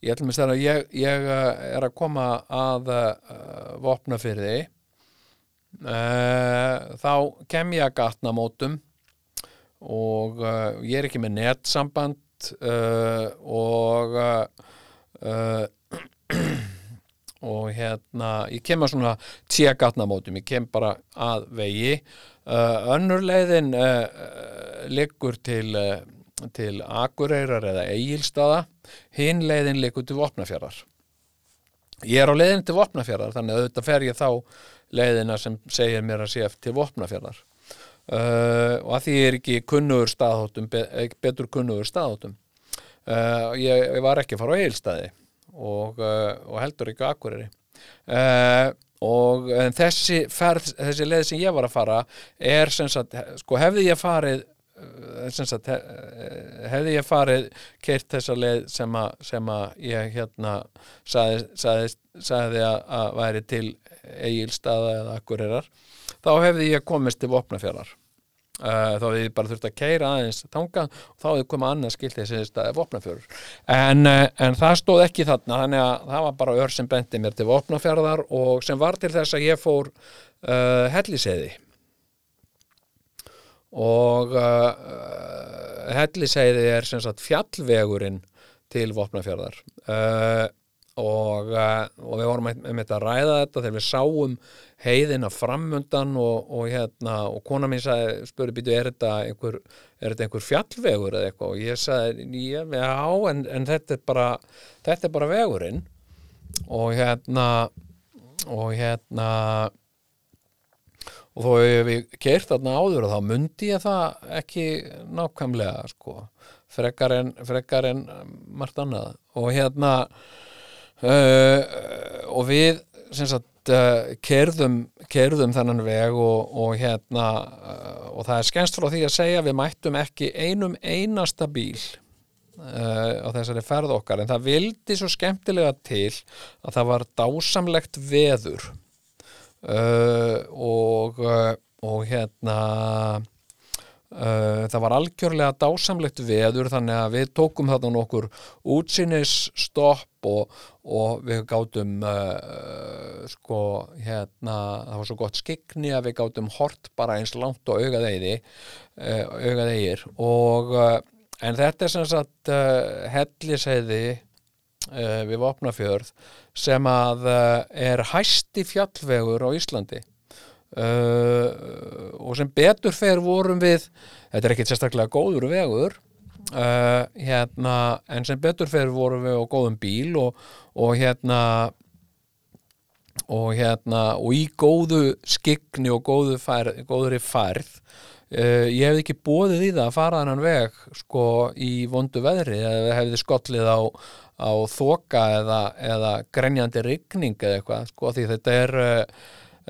Ég ætlum að segja að ég, ég uh, er að koma að uh, vopna fyrir því þá kem ég að gatna mótum og ég er ekki með netsamband og og hérna ég kem að svona tíu gatna mótum ég kem bara að vegi. Uh, önnur leiðin uh, liggur til, uh, til Akureyrar eða Egilstaða hinn leiðin liggur til Vopnafjörðar ég er á leiðin til Vopnafjörðar þannig að auðvitað fer ég þá leiðina sem segir mér að sé eftir Vopnafjörðar og að því er ekki kunnugur staðhóttum betur kunnugur staðhóttum ég, ég var ekki að fara á Egilstaði og, og heldur ekki á Akureyri. Og og þessi, ferð, þessi leið sem ég var að fara er sem sagt, sko hefði ég farið eh, sagt, hefði ég farið keirt þessa leið sem að, sem að ég hérna sagði, sagði, sagði að, að væri til eigilstaða eða akkurirar þá hefði ég komist til vopnafjallar Uh, þá hefði bara þurft að keira aðeins tanga og þá hefði komið annað skilt þessi staði vopnafjörður. En, uh, en það stóð ekki þarna þannig að það var bara ör sem bendi mér til vopnafjörðar og sem var til þess að ég fór uh, helliseði og helliseði er sem sagt fjallvegurinn til vopnafjörðar og, uh, og við vorum með að ræða þetta þegar við sáum heiðina framundan og, og hérna og kona mín sagði, spurði býtu er þetta einhver, er þetta einhver fjallvegur eða eitthvað? Og ég sagði, já en, en þetta er bara þetta er bara vegurinn. Og hérna og hérna og þó hefur við kert þarna áður og þá myndi ég það ekki nákvæmlega sko. Frekar en, frekar en margt annað. Og hérna uh, og við sagt uh, kerðum, kerðum þennan veg og, og hérna uh, og það er skemmst frá því að segja við mættum ekki einum einasta bíl á þessari ferð okkar. En það vildi svo skemmtilega til að það var dásamlegt veður. Og, og hérna það var algjörlega dásamlegt veður þannig að við tókum þarna nokkur útsinnisstopp og, og við gátum uh, sko hérna það var svo gott skikni að við gátum hort bara eins langt og augað eigi uh, augað eigir og en þetta er sem sagt helliseiði við Vopnafjörð sem að er hæsti fjallvegur á Íslandi Uh, og sem betur fer vorum við þetta er ekkit sérstaklega góður vegur uh, hérna, en sem betur fer vorum við á góðum bíl og, og hérna og hérna og í góðu skigni og góðu fær, góðri færð uh, ég hef ekki bóðið í það að fara þannan veg sko í vondu veðri eða hefði skollið á, á þoka eða, eða grenjandi rigning eða eitthvað sko því þetta er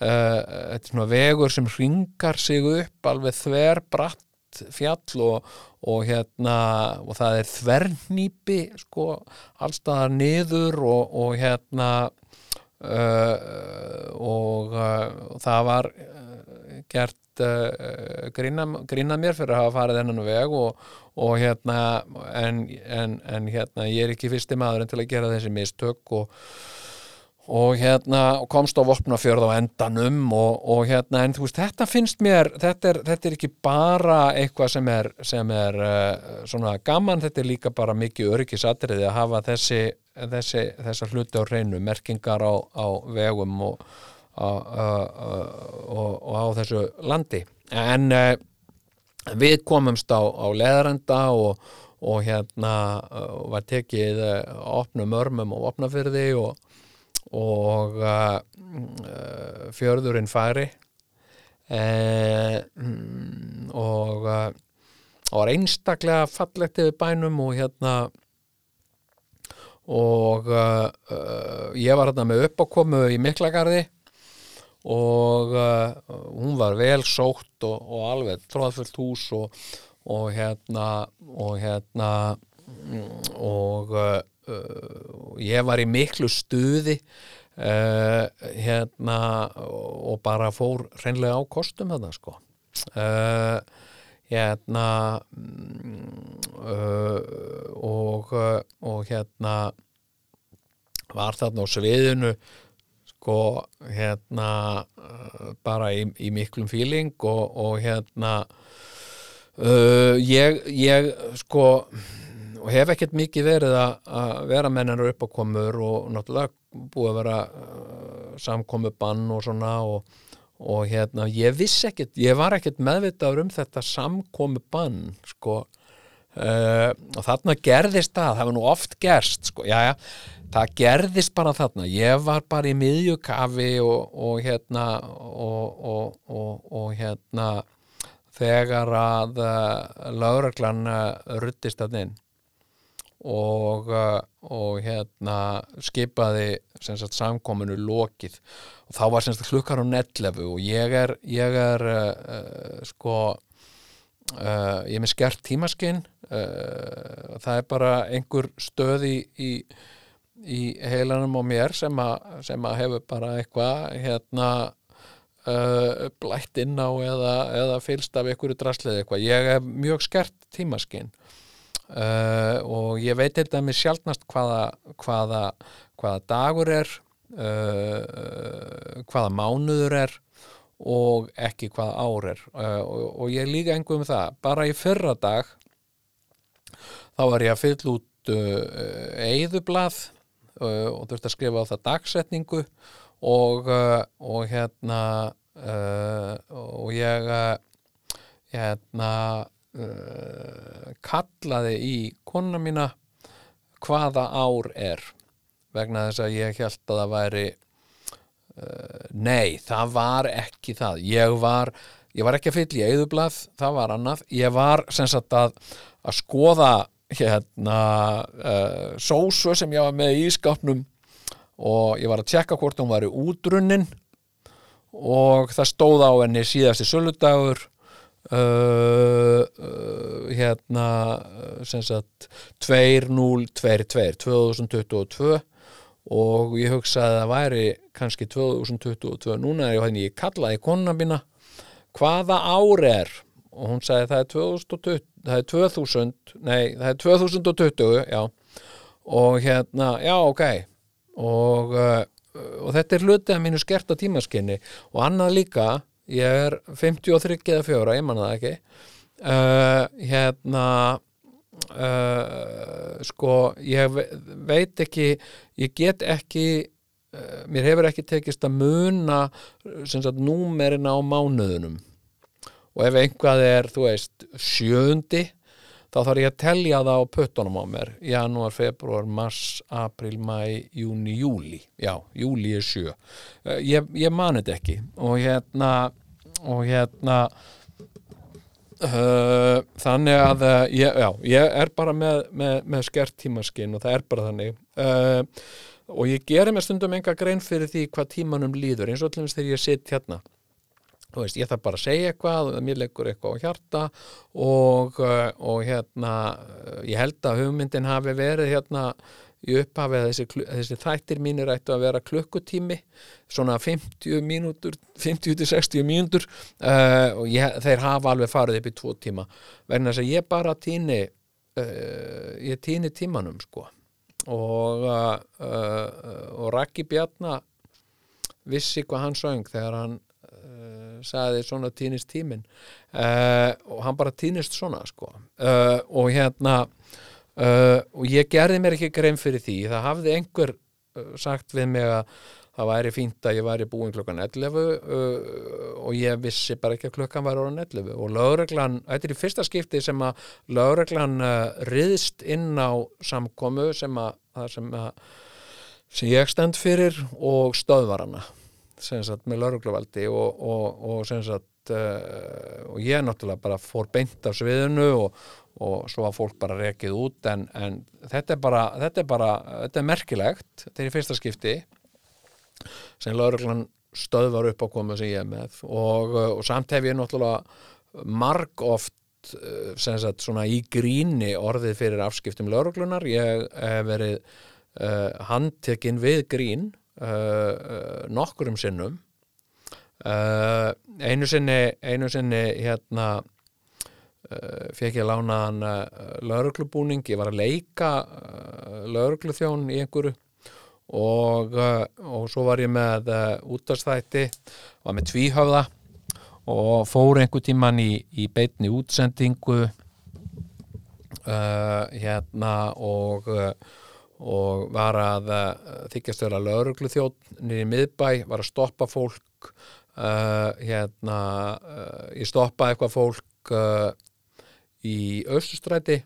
þetta er svona vegur sem ringar sig upp alveg þver bratt fjall og, og hérna og það er þvernýpi sko allstaðar niður og, og hérna uh, og uh, það var gert grínað grína mér fyrir að hafa farið þennan veg og, og hérna en, en, en hérna ég er ekki fyrsti maður en til að gera þessi mistök og og hérna komst á Vopnafjörð á endanum og, og hérna en þú veist þetta finnst mér, þetta er, þetta er ekki bara eitthvað sem er, sem er uh, svona gaman, þetta er líka bara mikið öryggisatriði að hafa þessi, þessi þessar hluti á reynu, merkingar á, á vegum og, og, og á þessu landi. En uh, við komumst á, á leðarenda og hérna var tekið opnum örmum og opnafyrði og og uh, fjörðurinn færi uh, og uh, var einstaklega fallegt yfir bænum og hérna og uh, uh, ég var hérna með uppákomu í Miklagarði og uh, hún var vel sótt og, og alveg tróðfullt hús og, og hérna og hérna og uh, ég var í miklu stuði uh, hérna og bara fór reynlega á kostum þetta sko. Uh, hérna og, og hérna var þarna á sviðinu sko hérna bara í, í miklum fíling og, og hérna ég, ég sko og hef ekkert mikið verið að vera mennar upp á komur og náttúrulega búið að vera uh, samkomu bann og svona og, og hérna ég viss ekkert, ég var ekkert meðvitaður um þetta samkomu bann sko. Uh, og þarna gerðist það, það var nú oft gerst sko, já já, það gerðist bara þarna, ég var bara í miðjukafi og, og hérna og, og hérna þegar að uh, lauraglan uh, ruttist að inn og, uh, og hérna skipaði sagt, samkominu lokið. Og þá var sagt, hlukkar á netlefu og ég er, ég er uh, uh, sko uh, ég er með skert tímaskinn uh, það er bara einhver stöð í, í, heilanum á mér sem að, sem að hefur bara eitthvað hérna uh, blætt inn á eða, eða fylst af einhverju draslið eitthvað. Ég er mjög skert tímaskinn Uh, og ég veit eitthvað með sjálfnast hvaða, hvaða, hvaða dagur er uh, hvaða mánuður er og ekki hvaða ár er. Uh, og, og ég líka einhverjum það. Bara í fyrra dag þá var ég að fylla út eigðublað og þurfti að skrifa á það dagsetningu og, og hérna og ég hérna uh, kallaði í konuna mína hvaða ár er? Vegna þess að ég held að það væri uh, nei, það var ekki það. Ég var, ég var ekki að fylla í eðublað, það var annað. Ég var sem sagt að, að skoða hérna uh, sósu sem ég var með í ískapnum og ég var að tjekka hvort hún var í útrunnin og það stóð á henni síðasti söludagur uh, uh, hérna uh, sem sagt 2022 2022 og ég hugsaði að það væri kannski 2022 núna er hérna ég kallaði konuna mína hvaða ár er? Og hún sagði það er 2020 það er 2000, nei það er 2020 já. Og hérna, já ok. Og, uh, og þetta er hlutið að mínu skerta tímaskinni og annað líka ég er 53 eða 4, ég manna það ekki. Uh, hérna uh, sko ég ve- veit ekki ég get ekki uh, mér hefur ekki tekist að muna sem sagt númerin á mánuðunum og ef einhvað er, þú veist, sjöundi þá þarf ég að telja það á puttunum á mér. Janúar, februar, mars, april, mæ, júni, júli já, júli er sjö. Ég, ég mani þetta ekki. Og hérna og hérna uh, þannig að uh, ég, já, ég er bara með, með, með skert tímaskinn og það er bara þannig. Uh, og ég gerir mér stundum enga grein fyrir því hvað tímanum líður eins og allir þegar ég sitt hérna. Þú veist, ég þarf bara að segja eitthvað mér leggur eitthvað á hjarta og, uh, og hérna ég held að hugmyndin hafi verið hérna í upphafi að þessi, þessi þættir mínir ættu að vera klukkutími svona 50 mínútur 50 til 60 mínútur uh, og ég, þeir hafa alveg farið upp í tvo tíma. Þess að ég bara tíni uh, ég tíni tímanum sko. Og uh, og Raggi Bjarna vissi hvað hann söng þegar hann sagði svona týnist tíminn. Uh, og hann bara týnist svona sko. Og hérna uh, og ég gerði mér ekki grein fyrir því. Það hafði einhver uh, sagt við mig að það væri fínt að ég væri búin klokkan 11 uh, og ég vissi bara ekki að klokkan væri orðan 11 og lögreglan, þetta er í fyrsta skipti sem að lögreglan riðst inn á samkomu sem að, sem að sem ég stend fyrir og stöðvar hana sem sagt með laurugluvaldi og, og, og sagt og ég náttúrulega bara fór beint af sviðinu og, og svo að fólk bara rekið út en, en þetta er bara þetta er bara, þetta er merkilegt. Þetta er í fyrsta skipti sem lauruglan stöðvar upp á komu sem ég er með. Og, uh, og samt hef ég náttúrulega marg oft uh, sagt í gríni orðið fyrir afskiptum lauruglunar ég hef verið uh, handtekinn við grín uh, uh, nokkurum sinnum. Uh, einu sinni einu sinni hérna fekk ég lánaðan uh, lauruglubúning, ég var að leika uh, laurugluþjón í einhverju. Og, og svo var ég með útastætti var með tvíhöfða og fór einhver tíman í, í beinni útsendingu uh, hérna og og var að þykjast vera lauruglu niður í miðbæ, var að stoppa fólk uh, hérna uh, ég stoppaði eitthvað fólk í Östustræti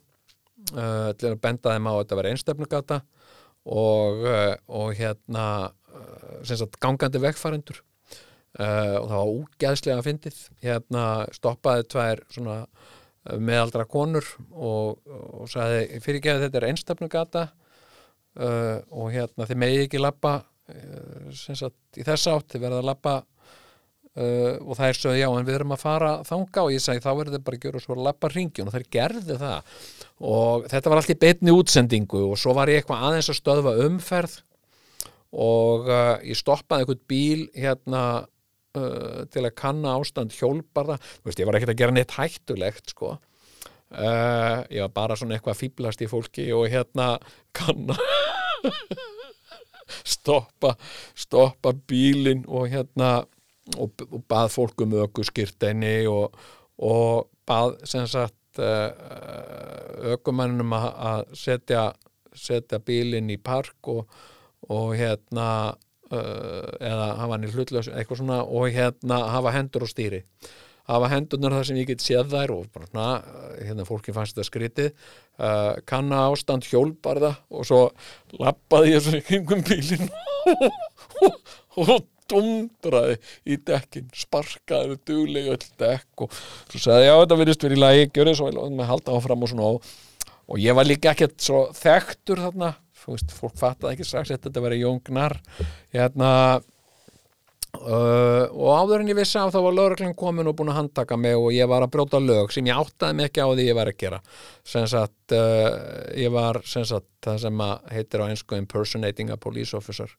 uh, til að benda þeim á að þetta var einstefnugata og, uh, og hérna sem sagt gangandi vegfarendur. Uh, og það var úgeðslega fyndið. Hérna stoppaði tvær svona meðaldra konur og, og sagði fyrirgeðu þetta er einstefnugata uh, og hérna þið megið ekki sagt í þess átt þið verða að labba uh, og það er svo já en við erum að fara þanga og ég sagði þá verður þið bara að gera svo að labba ringjun og þær gerðu það. Og þetta var allt í beinni útsendingu og svo var ég eitthvað aðeins að stöðva umferð og uh, ég stoppaði eitthvað bíl hérna uh, til að kanna ástand hjólbarða. Þú veist, ég var ekkert að gera neitt hættulegt sko. Uh, ég var bara svona eitthvað að fýblast í fólki og hérna kanna stoppa stoppa bílinn og hérna og, og bað fólk um ökuskirteini og, og bað sem sagt uh, ökumennum að að setja setja bílinn í park og, og hérna uh, eða hafa hann í hlutlaus eitthvað svona og hérna hafa hendur og stýri. Hafa hendurnar þar sem ég get séð þær og bara svona, hérna fólki fannst þetta skrítið. Uh, kanna ástand hjólbarða og svo lappaði ég svo í kringum bílinn og, og dundraði í dekkin sparkaði duglega öll dekk og svo sagði já þetta virðist verið í lagi gjörði svo vel og með halda áfram og svona. Og, og ég var líka ekkert svo þekktur þarna, þú veist, fólk fattaði ekki strax að þetta verið jóngnar hérna Uh, og áður en ég vissi af þá var lögreglinn komin og búin að handtaka mig og ég var að brjóta lög sem ég áttaði mig ekki á því ég var að gera. Sem sagt uh, ég var sem sagt það sem að heitir á einsku impersonating a police officer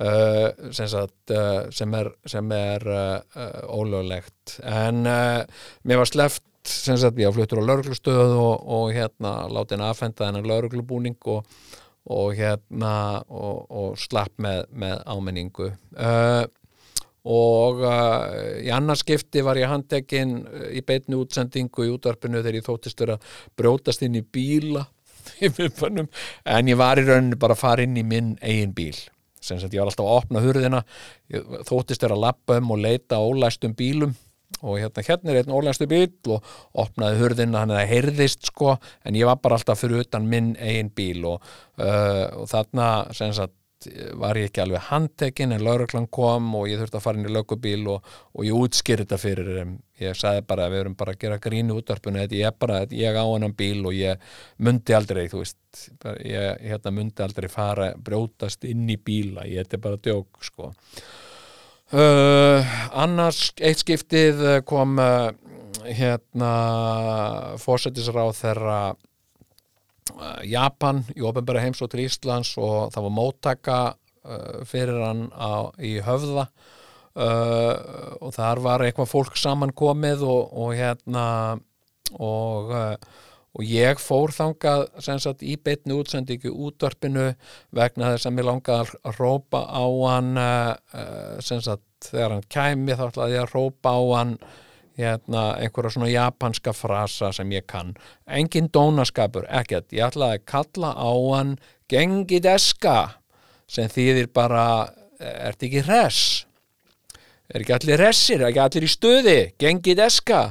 uh, sem sagt sem er, sem er ólöglegt. En mér var sleft sem sagt ég fluttur á lögreglustöð og, og hérna láti henni aðfenda henni lögreglubúning og, og hérna og, og slapp með, með ámenningu og uh, í annarskipti var ég handekinn í beitnu útsendingu í útvarpinu þegar ég þóttist vera brjótast inn í bíla en ég var í rauninu bara að fara inn í minn eigin bíl sem sagt ég var alltaf að opna hurðina. Ég þóttist vera að lappa um og leita ólæstum bílum. Og hérna hérna er einn ólæstu bíl og opnaði hurðina hann eða heyrðist sko. En ég var bara alltaf fyrir utan minn eigin bíl og, uh, og þarna sem sagt var ég ekki alveg handtekinn en lauruglan kom og ég þurfti að fara inn í lögubíl og, og ég útskýrði þetta fyrir þeim. Ég sagði bara að við erum bara að gera grínu útvarpinu þetta ég er bara, ég á hennan bíl og ég myndi aldrei, þú veist ég hérna, myndi aldrei fara brjótast inn í bíla, ég þetta er bara djók sko. Uh, annars eitt skiptið kom uh, hérna fósettisráð þeirra Japan í ofinbæra heimsótt til Íslands og það var móttaka uh, fyrir hann á, í höfða. Uh, og þar var eitthvað fólk samankomið og, og hérna og, uh, og ég fór þangað sagt, í beitni útsendingu útvarpinu vegna þess að mér langaði að rópa á hann sagt, þegar hann kæmi þá ætlaði ég að rópa á hann hérna, einhverja svona japanska frasa sem ég kann. Engin dónaskapur, ekkert. Ég ætlaði að kalla á hann gengið eska sem þýðir bara, ert ekki res er ekki allir resir er ekki allir í stöði, gengið eska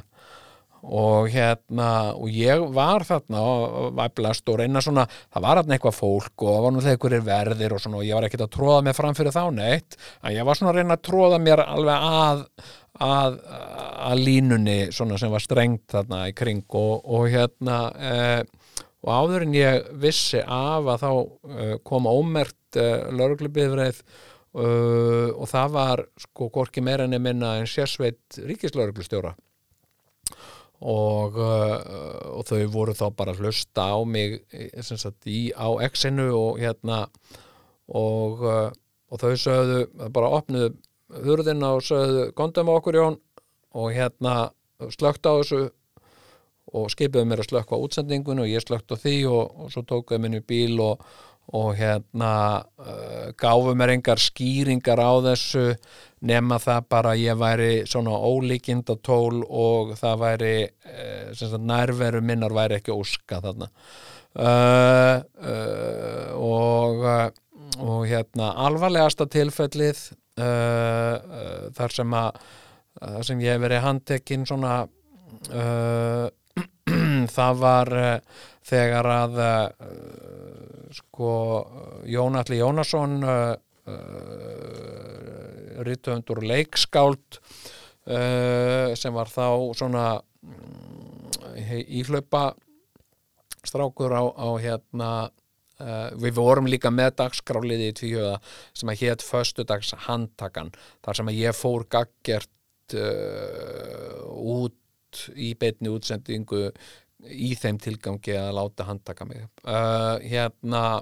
og hérna og ég var þarna og væplast og reyna svona, það var þarna eitthvað fólk og það var náttúrulega einhverjir verðir og svona og ég var ekkert að tróða mér fram fyrir þá neitt. En ég var svona að reyna að tróða mér alveg að að, að línunni sem var strengt þarna í kring og, og hérna eh, og áður en ég vissi af að þá eh, kom ómert eh, lauruglubifreið og það var sko gorki meira enn minna en sérsveit ríkislauruglustjóra og, og þau voru þá bara hlusta á mig sagt, í, á X-inu og hérna og, og þau sögðu bara opnuðu hurðina og sögðu gondum á okkur Jón og hérna slögt á þessu og skipiðu mér að slökka á útsendingun og ég slögt á því og, og svo tókuðu minni bíl og, og hérna uh, gáfu mér engar skýringar á þessu nema það bara ég væri svona ólíkindatól og það væri uh, nærveru minnar væri ekki óska þarna. Uh, og og hérna alvarlegasta tilfellið uh, þar sem að uh, þar sem ég hef verið handtekinn svona uh, það var uh, þegar að sko Jónalli Jónasson rítuöndur leikskáld sem var þá svona íhlaupa strákur á, á hérna Uh, við vorum líka með dagskráliði í tvíhjöða sem að hétt föstudags handtakan þar sem að ég fór gaggert uh, út í beitni útsendingu í þeim tilgangi að láta handtaka mig uh, hérna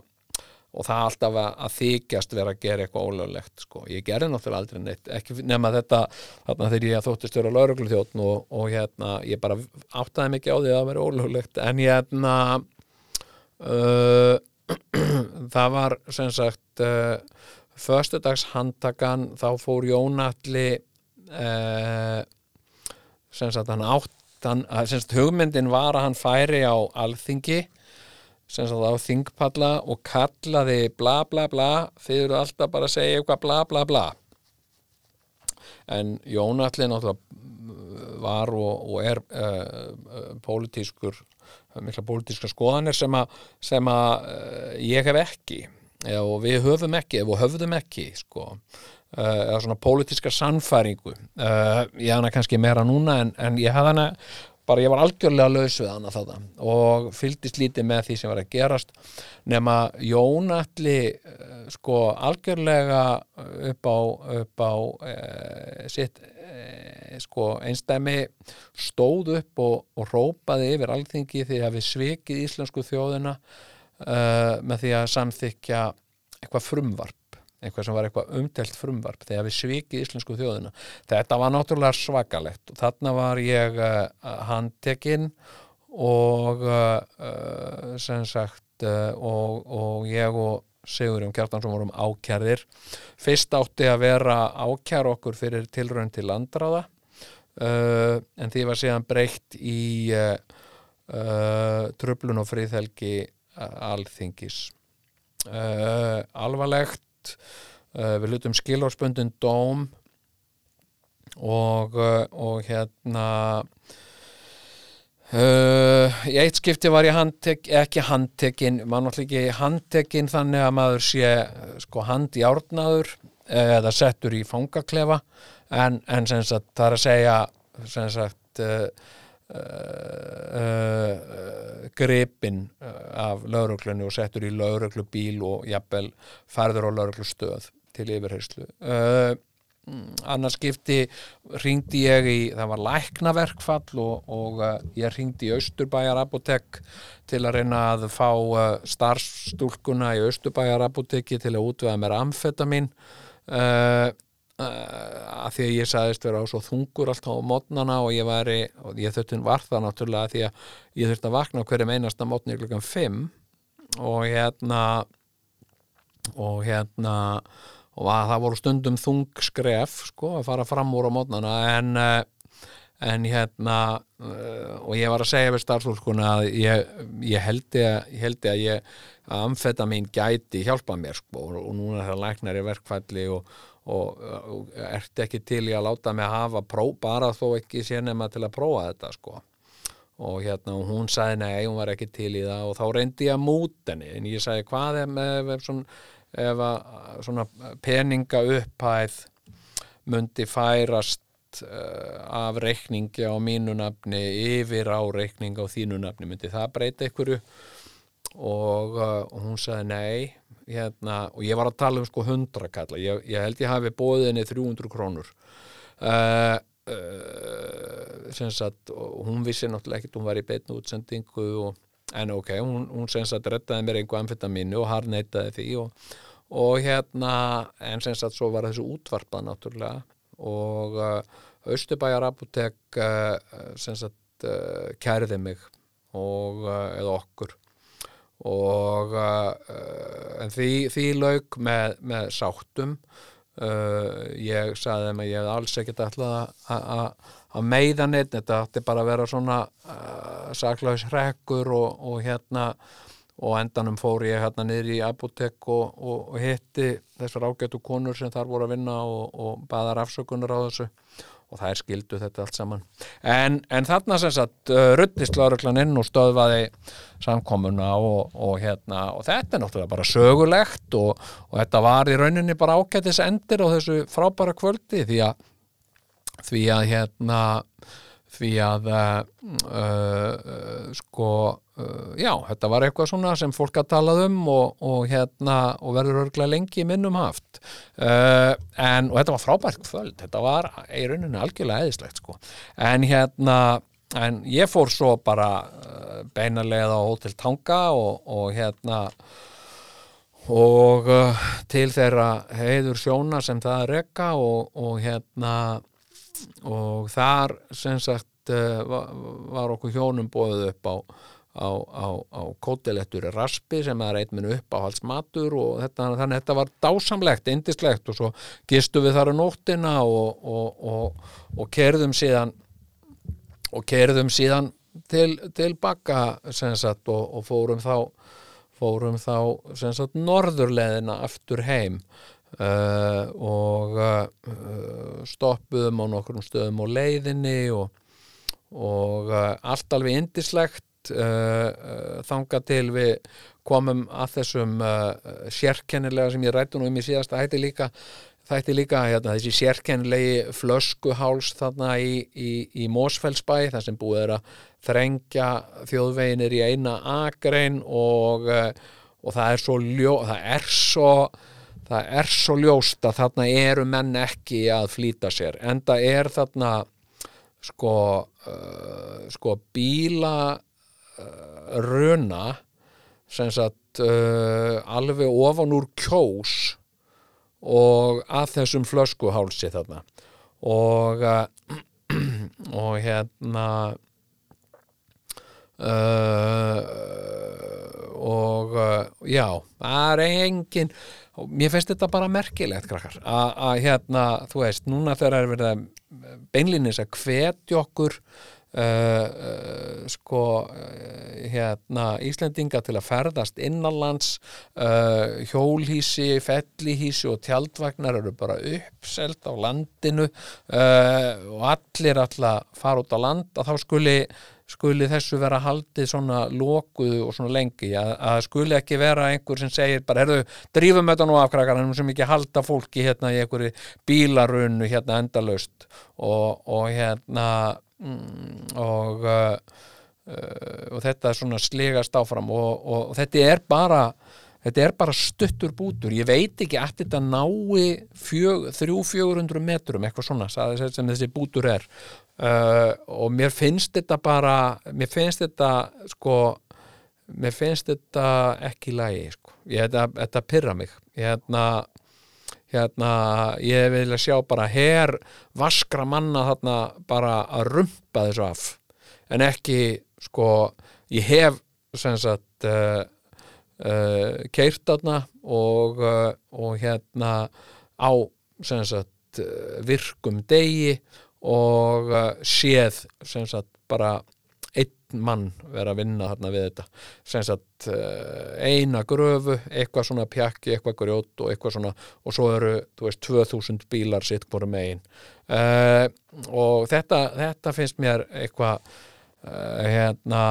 og það alltaf að, þykjast vera að gera eitthvað ólöglegt sko. ég gerði náttúrulega aldrei neitt ekki nema þetta þarna þegar ég þóttist vera lauruglu þjóttn og, og hérna ég bara áttaði mikið á því að það veri ólöglegt en hérna uh, það var sem sagt uh, förstudags handtakan þá fór Jónalli uh, sem sagt hann átt hann, sem sagt hugmyndin var að hann færi á alþingi sem sagt á þingpalla og kallaði bla bla bla þið eru alltaf bara að segja eitthvað bla bla bla. En Jón Alli náttúrulega var og, og er uh, pólitískur mikla pólitíska skoðanir sem að, sem að uh, ég hef ekki og við höfum ekki og höfðum ekki sko uh, eða svona pólitíska sannfæringu uh, ég hana kannski meira núna en, en ég hafði hana bara ég var algjörlega laus við hana þetta og fylgdist lítið með því sem var að gerast nema Jón Alli uh, sko algjörlega upp á, upp á uh, sitt uh, sko einstæmi stóð upp og, og rópaði yfir alþingi því að við svikið íslensku þjóðina uh, með því að samþykja eitthvað frumvarp eitthvað sem var eitthvað umtelt frumvarp þegar við svikið íslensku þjóðina. Þetta var náttúrulega svakalegt. Og þarna var ég uh, handtekinn og sem sagt og, og ég og Sigurjón Kjartansson vorum ákjærðir fyrst átti að vera ákjær okkur fyrir tilraun til landráða uh, en því var síðan breytt í uh, uh, tröflun og friðhelgi uh, alþingis. Uh, alvarlegt uh, við hlutum skilórspöndin dóm og, og hérna Uh, í eitt skipti var ég handtek, ekki handtekinn, maður náttúrulega ekki handtekinn þannig að maður sé sko hand í árnaður eða settur í fangaklefa. En, en sagt það er að segja sagt uh, uh, uh, gripin af lauruglunni og settur í lauruglubíl og jafnvel færður á lauruglustöð til yfirherslu uh, annars skipti ringdi ég í, það var læknaverkfall og, og uh, ég ringdi í Austurbæjar apotek til að reyna að fá uh, starfstúlkuna í Austurbæjar apoteki til að útvega mér amfetamin uh, uh, að því að ég sagðist vera á svo þungur alltaf á mótnana og ég væri, og ég þurfti var það náttúrulega því að ég þurfti að vakna hverjum einasta mótni klukkan 5 og hérna og hérna og að það voru stundum þung skref sko að fara fram úr á mótnana en, eh, en hérna uh, og ég var að segja við starfsfólkuna að ég, ég heldi að ég heldi að ég að amfetamin gæti hjálpa mér sko. Og, og núna það læknar í verkfælli og, og, og ert ekki til í að láta mig hafa pró, bara þó ekki sé nema til að prófa þetta sko. Og hérna og hún sagði nei, hún var ekki til í það. Og þá reyndi ég að múta henni. En ég sagði hvað er með, með svona ef að svona peninga upphæð myndi færast uh, af reikningi á mínu nafni yfir á reikningi á þínu nafni myndi það breyta ykkur og, uh, og hún sagði nei hérna, og ég var að tala um sko 100 kalla, ég, ég held ég hafi bóðið henni 300 krónur. Uh, sem sagt hún vissi náttúrulega ekkert, hún var í beitnu útsendingu og en ok, hún, hún sem sagt rettaði mér einhver amfetamínu og harneitaði því og, og hérna en sem sagt svo var þessu útvarpað náttúrulega og uh, Östubæjar apotek uh, sem sagt uh, kærði mig og, uh, eða okkur. Og uh, en því, því lauk með, með sáttum. Uh, ég saði þeim að ég hef alls ekkert alltaf að að meiða neitt, þetta ætti bara að vera svona uh, saklaus hrekkur og, og hérna og endanum fór ég hérna niður í apotek og, og, og hitti þessar ágætu konur sem þar voru að vinna og, og baðar afsökunar á þessu. Og það er skildu þetta allt saman. En, en þarna sem sagt uh, ruttist lauruglan inn og stöðvaði samkomuna og hérna og þetta er náttúrulega bara sögulegt og þetta var í rauninni bara ágætis endir á þessu frábæra kvöldi því að því að hérna því að uh, uh, sko uh, já, þetta var eitthvað svona sem fólk að talað um og, og hérna og verður örglega lengi í minnum haft. En, og þetta var frábært kvöld, þetta var í rauninni algjörlega eðislegt sko. En hérna, en ég fór svo bara beinarlega á Hotel Tanga og, og hérna og til þeirra heiður sjóna sem það er rekka og, og hérna og þar sem sagt uh, var okkur hjónum bóðið upp á, á, á, á kótilettur raspi sem er eitt minn upp á halsmatur og þetta, þannig að þetta var dásamlegt, indislegt og svo gistu við þar á nóttina og, og, og, og kerðum síðan og kerðum síðan til, til bakka sagt og, fórum þá fórum þá sagt norðurleðina aftur heim uh, og uh, stoppuðum á nokkrum stöðum á leiðinni og, og uh, allt alveg indislegt þanga til við komum að þessum sérkennilega sem ég rætti nú um í síðasta hætti líka þætti líka hérna, þessi sérkennilegi flöskuháls þarna í, í, í Mósfellsbæ þar sem búið er að þrengja þjóðveginir í eina akrein og, og það er svo ljó, það er svo það er svo ljóst að þarna eru menn ekki að flýta sér en það er þarna sko uh, sko bíla uh, runa sem sagt uh, alveg ofan úr kjós og að þessum flöskuhálsi þarna. Og uh, og hérna uh, og uh, já, það er engin og mér finnst þetta bara merkilegt krakkar að hérna, þú veist, núna þegar er verið að beinlinis að hvetja okkur uh, uh, sko uh, hérna Íslendinga til að ferðast innanlands uh, hjólhísi, fellihísi og tjaldvagnar eru bara uppselt á landinu uh, og allir alltaf fara út á land að þá skuli skuli þessu vera haldið svona lokuðu og svona lengi? Að, að skuli ekki vera einhver sem segir bara, herðu, drífum þetta nú af krakkar en sem ekki halda fólki hérna í einhverju bílarunnu hérna endalaust. Og, og hérna mm, og uh, uh, og þetta svona slegast áfram. Og, og, þetta er bara þetta er bara stuttur bútur. Ég veit ekki að þetta nái fjög, þrjú fjögurundru metrum eitthvað svona sem þessi bútur er uh, og mér finnst þetta bara mér finnst þetta sko mér finnst þetta ekki í lagi sko. ég, þetta, þetta pyrra mig hérna hérna, ég vil sjá bara her vaskra manna þarna bara að rumpa þessu af en ekki, sko ég hef, sem sagt uh, uh, keirt þarna og, og hérna á, sem sagt virkum degi og uh, séð, sem sagt bara einn mann vera að vinna þarna við þetta. Sem sagt uh, eina gröfu, eitthvað svona pjakki, eitthvað grjót og eitthvað svona og svo eru, þú veist, 2000 bílar sitt hvora megin. Uh, og þetta, þetta finnst mér eitthvað uh, hérna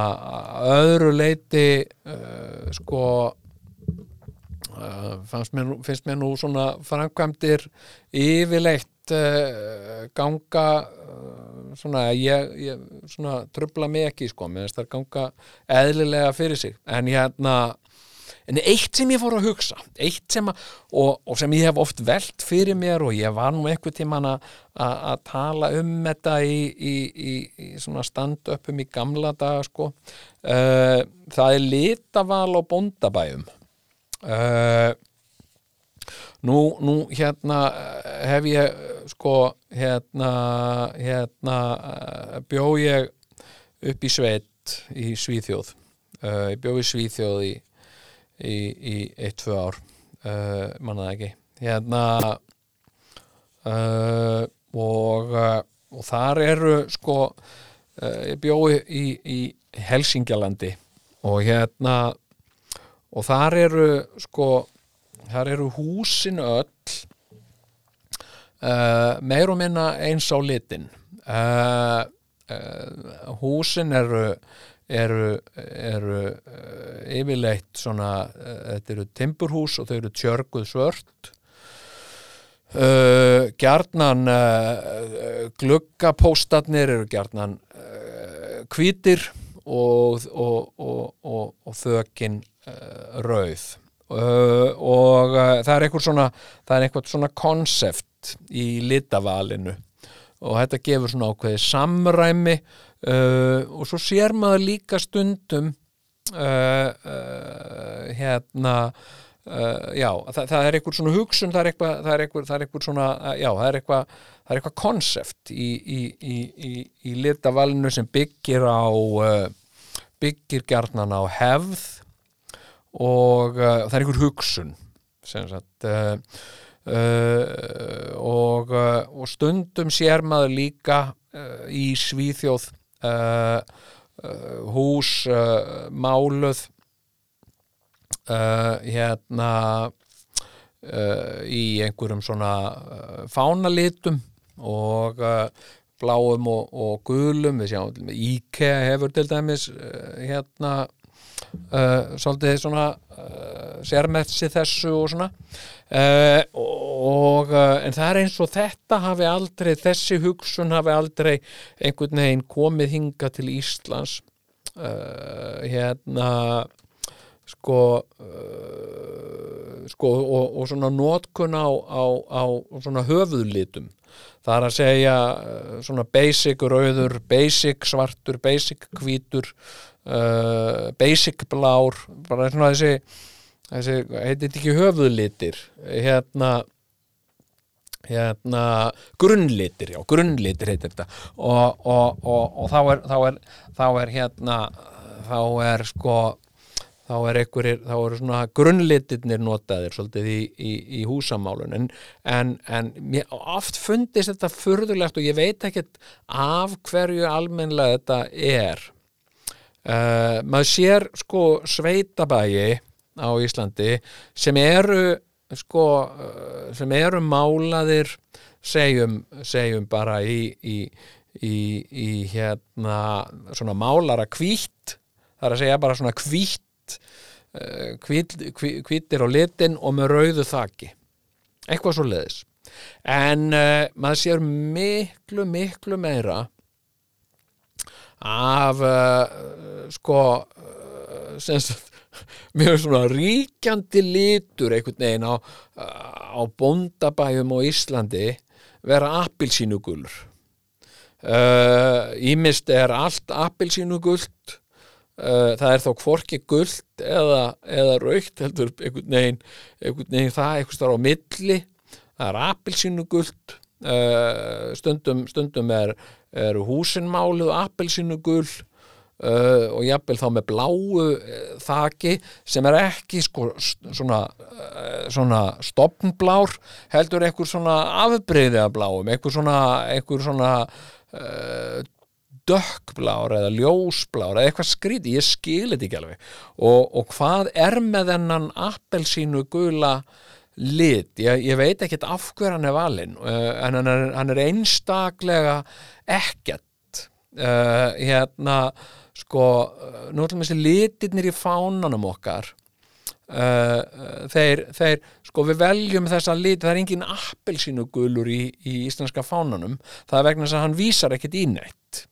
öðru leiti uh, sko mér, nú- finnst mér nú svona framkvæmdir yfirleitt uh, ganga uh, svona ég, ég svona trubla mig ekki sko, mér finnst það ganga eðlilega fyrir sig. En hérna en eitt sem ég fór að hugsa sem að, og, og sem ég hef oft velt fyrir mér og ég var nú einhvern tímann að tala um þetta í, í, í, í svona stand-upum í gamla daga sko. Uh, það er litaval á bóndabæjum uh, nú, nú hérna eh, hef ég eh, sko hérna hérna uh, bjó ég upp í sveit í Svíþjóð. Uh, ég bjó í Svíþjóð í í, í eitt, tvö ár. Uh, manna það ekki. Hérna og, og þar eru sko ég bjói í, í Helsingjalandi og hérna og þar eru sko þar eru húsin öll uh, meir og minna eins á litin. Uh, uh, húsin eru eru, eru yfirleitt svona þetta eru timburhús og þau eru tjörguð svört. Gjarnan gluggapóstarnir eru gjarnan hvítir og, og, og, og, þökin uh, rauð. Uh, og uh, það er eitthvað svona það er eitthvað svona konsept í litavalinu. Og þetta gefur svona ákveði samræmi og svo sér maður líka stundum hérna uh, já, það, það er eitthvað svona hugsun það er eitthvað, það er eitthvað, það er eitthvað svona uh, já, það er eitthvað það er eitthvað konsept í, í, í, í, litavalinu sem byggir á uh, byggir gjarnan á hefð og uh, það er einhver hugsun sem sagt og, og stundum sér maður líka í Svíþjóð hús máluð uh, hérna uh, í einhverjum svona uh, fánalitum og bláum og, og gulum. Við sjáum IKEA hefur til dæmis hérna uh, svolítið svona uh, sérmersi þessu og svona. Uh, og en það er eins og þetta hafi aldrei þessi hugsun hafi aldrei einhvern veginn komið hinga til Íslands. Hérna sko uh, sko og, og svona notkun á, á, á svona höfuðlitum. Það er að segja uh, svona basic rauður, basic svartur basic hvítur uh, basic blár bara svona þessi, þessi heitir þetta ekki höfuðlitir? Hérna hérna grunnlitir, já, grunnlitir heitir þetta. Og, og, og, og þá er þá er, þá er hérna þá er sko þá er einhverjir, þá eru svona grunnlitirnir notaðir svolítið í, í, í húsamálun. En, en, en oft fundist þetta furðulegt og ég veit ekkert af hverju almennlega þetta er. Uh, maður sér sko sveitabægi á Íslandi sem eru sko uh, sem eru málaðir segjum, segjum bara í, í, hérna svona málara hvítt. Það er að segja bara svona hvítt hvít, hvít, hvítir á litin og með rauðu þaki. Eitthvað svo leiðis en uh, maður sér miklu miklu meira af uh, sko uh, sagt mjög svona ríkjandi litur einhvern veginn á, á bóndabæjum á Íslandi vera appilsínugulur ímist er allt appilsínugult það er þó hvorki gult eða, eða raukt heldur einhvern veginn, einhvern veginn það einhvers þar á milli. Það er appilsínugult uh, stundum, stundum er, er húsinmáluð appilsínugul Uh, og jafnvel þá með bláu þaki sem er ekki sko, svona, svona stopnblár heldur einhver svona afbreyði af bláum einhver svona, einhver svona uh, dökkblár eða ljósblár eða eitthvað skrítið, ég skil þetta ekki alveg. Og, og hvað er með þennan appelsínu gula lit, ég, ég veit ekkert af hver hann er valinn uh, en hann er, hann er einstaklega ekkert. Uh, hérna sko, uh, nú ætlum þessi litirnir í fánanum okkar. Uh, uh, þeir, þeir sko við veljum þessa lit það er engin appelsínugulur í, í íslenska fánanum, það er vegna þess að hann vísar ekkert í neitt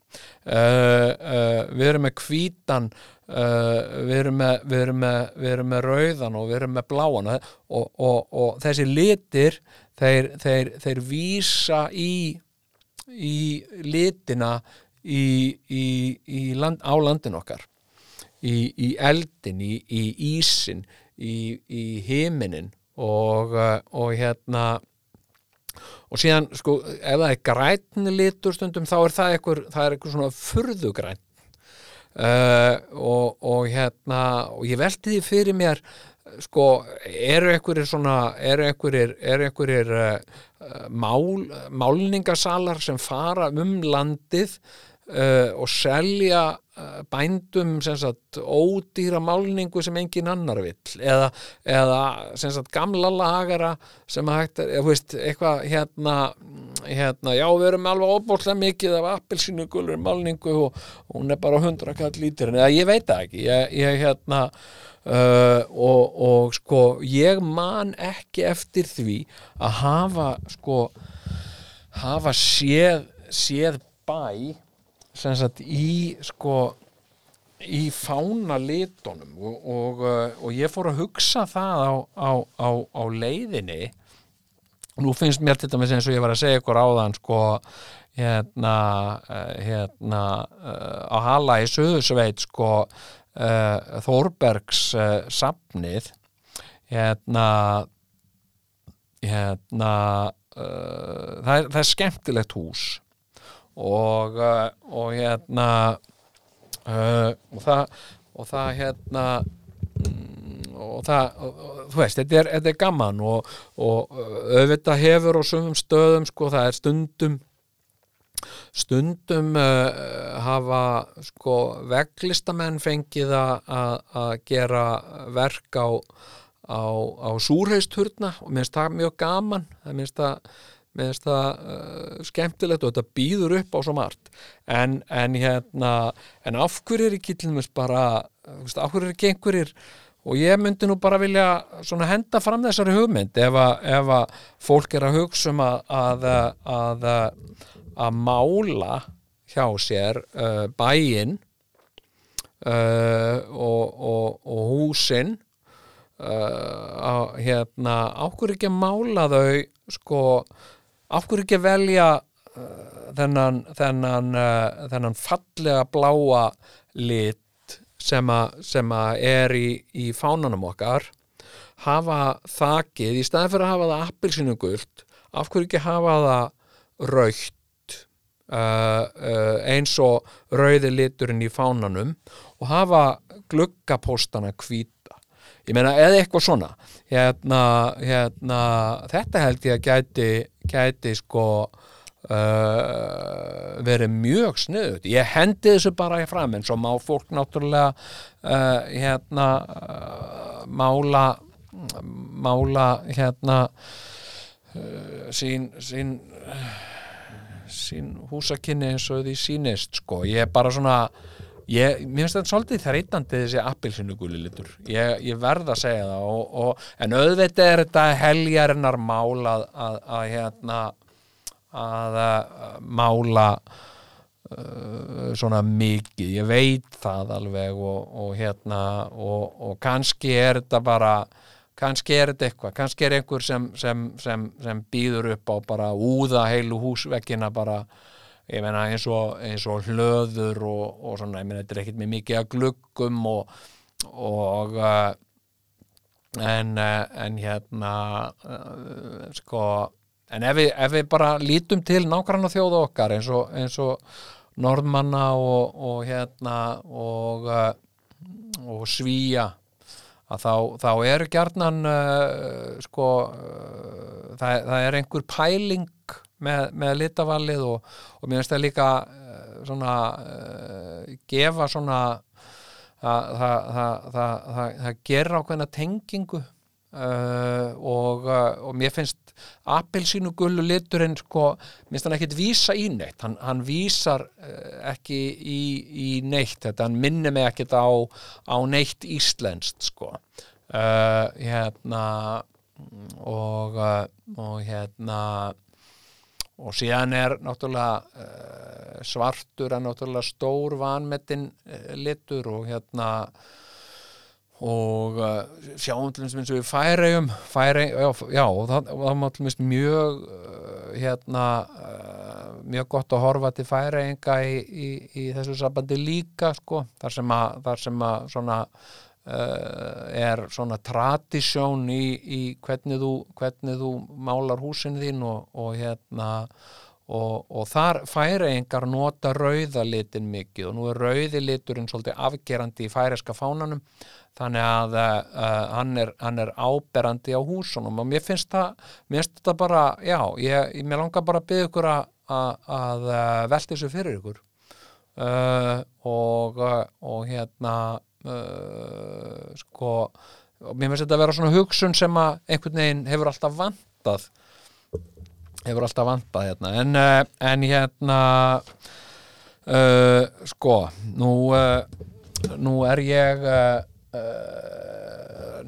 við erum með hvítan uh, við, erum með, við, erum með, við erum með rauðan og við erum með bláan og, og, og, og þessi litir þeir, þeir, þeir vísa í í litina í, í, land, á landin okkar. Í, í eldin, í, ísin í, himinin og, og hérna og síðan sko ef það er grænni litur stundum þá er það eitthvað, það er eitthvað svona furðugræn uh, og, og hérna og ég velti því fyrir mér sko, eru einhverjir svona eru einhverjir, eru einhverjir uh, mál, málningasalar sem fara um landið uh, og selja uh, bændum sagt ódýra málningu sem engin annar vill. Eða, eða sagt gamla lagara sem hægt er, veist, eitthvað hérna, hérna já við erum alveg óbúrslega mikið af appelsínu gulur málningu og, og hún er bara 100 kall líturinn, eða ég veit það ekki. Ég, ég hérna uh, og, og sko ég man ekki eftir því að hafa sko hafa séð, séð bæ sem sagt í sko í fána litunum og, og, uh, og ég fór að hugsa það á, á, á, á leiðinni. Nú finnst mér til dæmis eins og ég var að segja ykkur áðan sko hérna, uh, hérna uh, á Hala í Suðursveit sko Þórbergs safnið hérna hérna það, er, það er skemmtilegt hús og, uh, og hérna uh, og það og það hérna mm, og það, og, og, þú veist, þetta er, þetta er gaman og, og uh, auðvitað hefur á sumum stöðum sko, það er stundum stundum uh, hafa sko veglistamenn fengið að- gera verk á, á, á súrheisturna og minnst það mjög gaman. Það minnst það, minnst það uh, skemmtilegt og þetta býður upp á svo margt. En, en hérna en af hverju er ekki til dæmis bara þú veist, af hverju er ekki einhverjir og ég myndi nú bara vilja henda fram þessari hugmynd ef að, ef að fólk er að hugsa um að, að, að, að mála hjá sér uh, bæinn uh, og, og, og húsin uh, hérna ákveður ekki að mála þau sko, ákveður ekki að velja uh, þennan þennan, uh, þennan fallega bláa lit sem að, er í, í fánanum okkar hafa þakið í staðin fyrir að hafa það appelsinu gult af hverju ekki hafa það raukt uh, uh, eins og rauði liturinn í fánanum og hafa gluggapóstana hvíta ég meina eða eitthvað svona. Hérna, hérna þetta held ég að gæti, gæti sko uh, verið mjög sniðut ég hendi þessu bara í fram en svo má fólk náttúrulega uh, hérna uh, mála mála hérna uh, sín sín sín húsakinni eins og því sýnist sko, ég er bara svona ég, mér finnst þetta svolítið þreytandi þessi appilsinu guli litur. Ég, ég verð að segja það og, og, en auðvitað er þetta heljarinnar mál að, að, að hérna að, að mála uh, svona mikið. Ég veit það alveg og, og hérna og kannski er þetta bara kannski er þetta eitthvað, kannski er einhver sem, sem, sem, sem býður upp á bara úða heilu húsvekkina bara ég meina eins og, eins og hlöður og, og svona, ég meina þetta er ekkert með mikið að gluggum og, og uh, en, uh, en hérna uh, sko en ef við, ef við bara lítum til nákvæmna þjóða okkar eins og, eins og norðmanna og, hérna og, svíja að þá, þá er gjarnan uh, sko uh, það, það er einhver pæling með, með litavallið og, og mér finnst það líka uh, svona uh, gefa svona það, gera ákveðna tengingu uh, og, og mér finnst appelsínu gullu liturinn sko, minnst hann ekkit vísa í neitt. Hann, hann vísar ekki í, í neitt. Þetta, hann minnir mig ekkit á, á neitt íslenskt sko. Uh, hérna og, og hérna og síðan er náttúrulega uh, svartur er náttúrulega stór vanmetinn uh, litur og hérna og uh, sjáum til þess að við færegjum, já, og það, og það þess mjög hérna mjög gott að horfa til færegjinga í, í, í þessu sambandi líka sko, þar sem að, þar sem að svona er svona tradisjón í, í hvernig, þú, hvernig þú málar húsin þín og, og hérna og, og þar færegingar nota rauðalitin mikið og nú er rauði liturinn svolítið afgerandi í færeska fánanum þannig að uh, hann, er, hann er áberandi á húsunum og mér finnst það, mér finnst þetta bara já, ég, ég langar bara að byggja ykkur að, að, uh, velta þessu fyrir ykkur. Uh, og, og hérna uh, sko mér finnst þetta að vera svona hugsun sem að einhvern veginn hefur alltaf vantað. Hefur alltaf vantað hérna. En, uh, en hérna uh, sko nú, uh, nú er ég uh,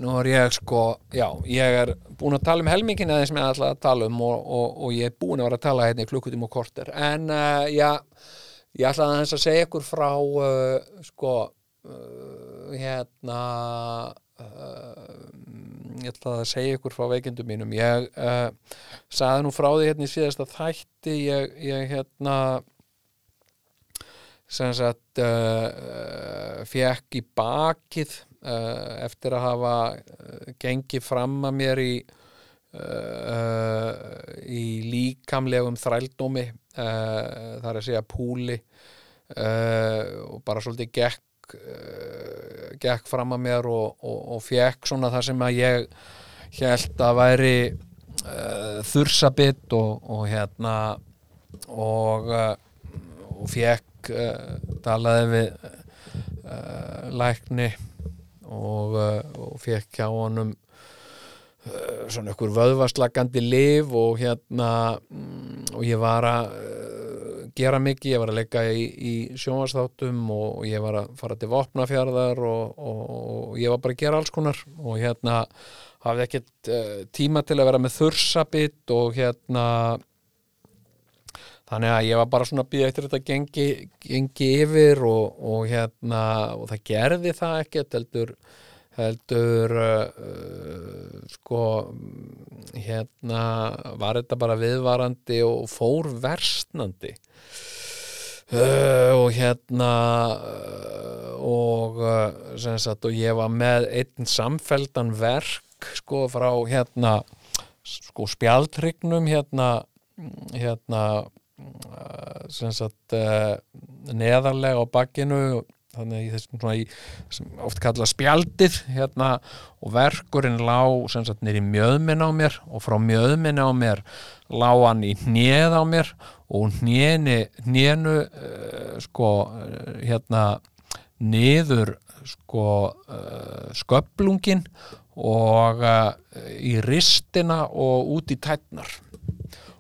nú er ég sko já, ég er búin að tala um helmingin eða sem ég ætla að tala um og, og, og ég er búin að vera að tala hérna í klukkutíma og korter. En já, ég ætla aðeins að segja ykkur frá sko uh, hérna uh, ég ætla að segja ykkur frá veikindum mínum. Ég uh, sagði nú frá því hérna í síðasta þætti ég, ég hérna sem sagt uh, fekk í bakið uh, eftir að hafa uh, gengið fram að mér í uh, í líkamlegum þrældómi uh, er að segja púli uh, og bara svolítið gekk uh, gekk fram að mér og, og, og fekk svona það sem að ég held að væri uh, þursabitt og, og hérna og, og fekk talaði við lækni og, fekk hjá honum svona ykkur vöðvaslagandi lif og hérna mm, og ég var að gera mikið, ég var að leika í, í sjónvarsþáttum og, ég var að fara til vopnafjarðar og, og, og ég var bara að gera alls konar og hérna hafði ekkert uh, tíma til að vera með þursabit og hérna þannig að ég var bara svona að býða eftir þetta gengi, gengi yfir og, og hérna og það gerði það ekkert heldur heldur uh, sko hérna var þetta bara viðvarandi og fór versnandi? Uh, og hérna uh, og uh, sem sagt og ég var með einn samfeldan verk sko frá hérna sko spjaldrygnum hérna hérna uh, sem sagt uh, neðarlega á bakkinu þannig í þessum svona í, oft kalla spjaldið hérna og verkurinn lá sem sagt nýri mjöðminn á mér og frá mjöðminn á mér lá hann í hnið á mér og hnéni hnénu uh, sko uh, hérna niður sko uh, sköplungin og uh, í ristina og út í tætnar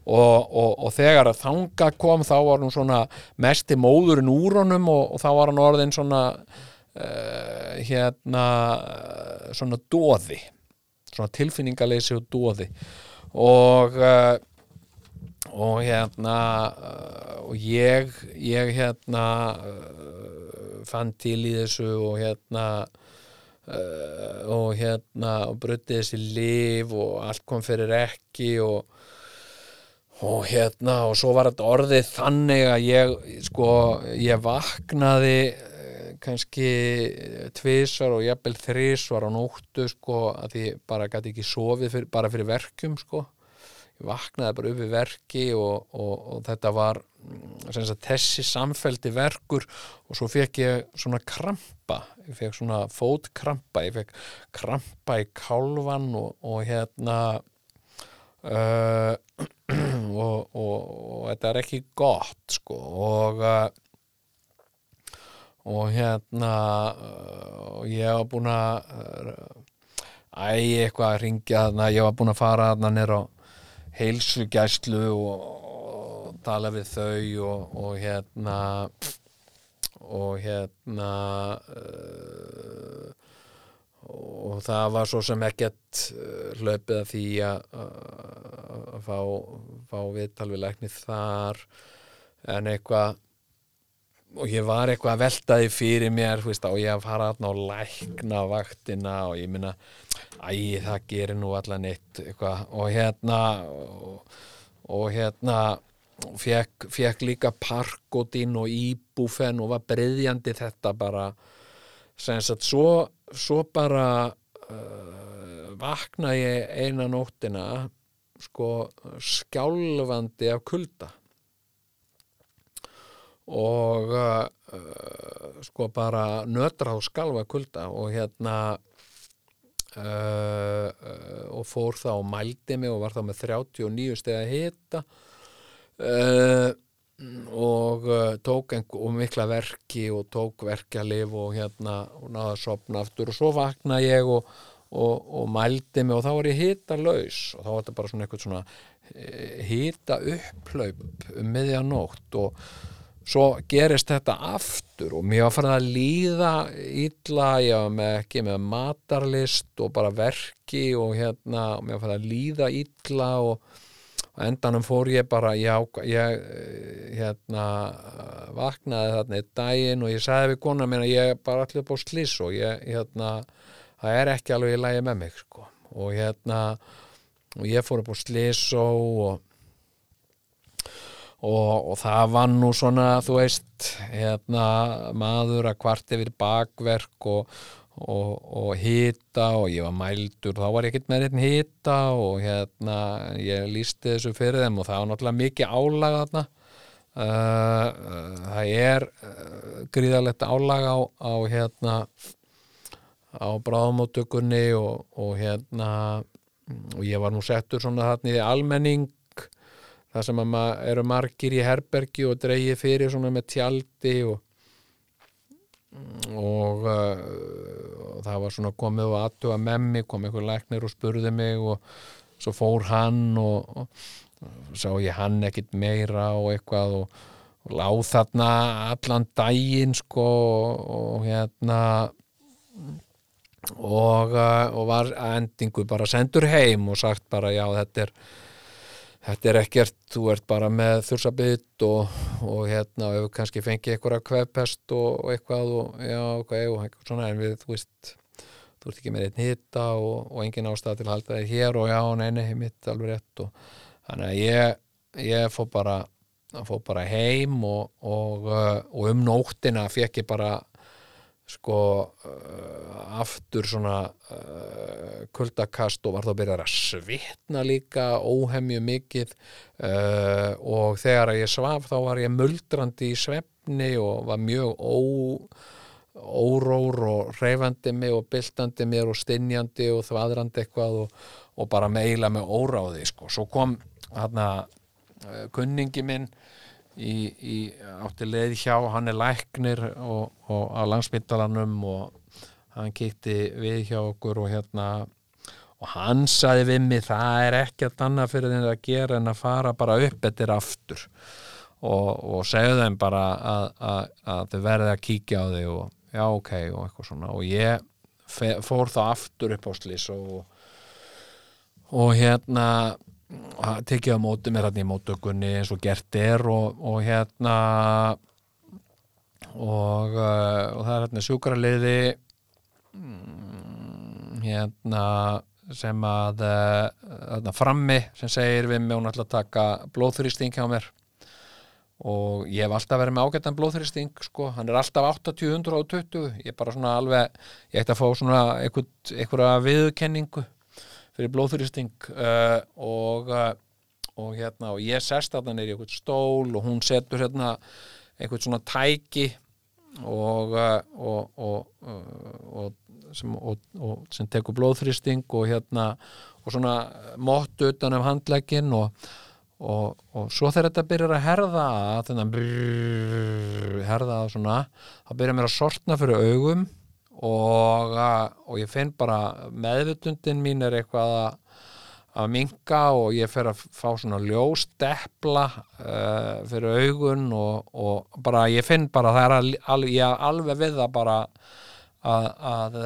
og, og, og þegar þanga kom þá var hún svona mesti móðurinn úr honum og, og þá var hann orðin svona uh, hérna svona dóði svona tilfinningaleysi og dóði og uh, og hérna uh, og ég ég hérna fann til í þessu og hérna og hérna og brutti þessi líf og allt kom fyrir ekki og og hérna og svo var þetta orðið þannig að ég sko ég vaknaði eh, kannski tvisvar og jafnvel þrisvar á nóttu sko að því bara gæti ekki sofið fyrir, bara fyrir verkjum sko. Ég vaknaði bara upp við verki og, og, og þetta var mm, sagt, þessi samfeldi verkur. Og svo fekk ég svona krampa ég fekk svona fótkrampa ég fekk krampa í kálvan og, og hérna uh, og, og, og þetta er ekki gott sko og uh, og hérna uh, og ég var búin að æ, eitthvað að ringja þarna, ég var búin að fara þarna nýr á heilsugæslu og, og tala við þau og, hérna og hérna uh, og það var svo sem ekkert hlaupið að því að að fá, fá viðtal við læknið þar en eitthvað og ég var eitthvað að velta því fyrir mér veist, og ég að fara þarna og lækna vaktina og ég minna æ, það gerir nú allan eitt eitthvað. og hérna og, og hérna fekk, fekk líka parkodín og íbúfen og var breyðjandi þetta bara sagt svo, svo bara uh, vakna ég eina nóttina sko skjálfandi af kulda. Og uh, sko bara nötra og skalfa kulda og hérna uh, uh, og fór þá og mældi mig og var þá með 39 steg að hita uh, og uh, tók einhver, mikla verki og tók verkjalif og hérna og náða að sopna aftur og svo vakna ég og, og, og mældi mig og þá var ég hita laus og þá var þetta bara svona eitthvað svona hita upplaup um miðjanótt og svo gerist þetta aftur og mér var farin að líða illa, ég var með ekki með matarlist og bara verki og hérna, og mér var farin að líða illa og endanum fór ég bara, já, ég hérna vaknaði þarna í daginn og ég sagði við konar mér að ég bara allir búið slís og ég, hérna það er ekki alveg í lagi með mig, sko. Og hérna, og ég fór upp á slís og og, og það var nú svona þú veist hérna, maður að kvart yfir bakverk og, og, og hita og ég var mældur. Þá var ég ekkert með einn hita og hérna ég lísti þessu fyrir þeim og það var náttúrulega mikið álag þarna. Uh, uh, það er uh, gríðalegt álag á, á hérna á bráðmóttökunni og, og hérna og ég var nú settur svona þarna í almenning það sem að ma eru margir í herbergi og dreigi fyrir svona með tjaldi og og, uh, og það var svona komið og aðtuga með mig, kom einhver læknir og spurði mig og svo fór hann og, og sá ég hann ekkit meira og eitthvað og, og láð þarna allan daginn sko og hérna og, uh, og var endingu bara sendur heim og sagt bara já þetta er þetta er ekkert, þú ert bara með þursabitt og, og hérna og við kannski fengið eitthvað kvefpest og, og eitthvað og já, ok, og eitthvað svona en við, þú veist, þú ert ekki með einn hitta og, og engin ástæða til að halda þig hér og já, neini, mitt alveg rétt og þannig að ég, ég fór bara, fór bara heim og, og, og um nóttina fekk ég bara sko uh, aftur svona uh, kuldakast og var þá að byrja að svitna líka óhemju mikið uh, og þegar ég svaf þá var ég muldrandi í svefni og var mjög ó, órór og reyfandi mig og byltandi mér og stinjandi og þvadrandi eitthvað og, og bara meila með óráði sko. svo kom hérna kunningi minn í, í átti leið hjá, hann er læknir og, og á langspítalanum og hann kíkti við hjá okkur og hérna og hann saði við mig það er ekkert annað fyrir þeim að gera en að fara bara upp eftir aftur. Og, og segja þeim bara að, að, að þau verði að kíkja á þig og já ok og eitthvað svona. Og ég fór þá aftur upp á slís og og hérna að tekið á móti mér hérna í mótökunni eins og gert er og, og hérna og, uh, og það er hérna sjúkraliði mm, hérna sem að hérna frammi sem segir við mig hún ætla að taka blóðþrýsting hjá mér. Og ég hef alltaf verið með ágættan blóðþrýsting sko, hann er alltaf 80-120 ég er bara svona alveg ég ætti að fá svona einhverja viðkenningu fyrir blóðþrýsting uh, og, uh, og hérna og ég sest þarna neyri eitthvað stól og hún setur hérna eitthvað svona tæki og, uh, og, og sem, sem tekur blóðþrýsting og hérna og svona mótt utan um handlegin og og svo þegar þetta byrjar að herða þannig að herða að svona þá byrjar mér að sortna fyrir augum og, og ég finn bara meðvutundin mín er eitthvað að, að minka og ég fer að fá svona ljósteppla uh, fyrir augun og, og bara ég finn bara það er al, al, ég alveg við það bara að, að,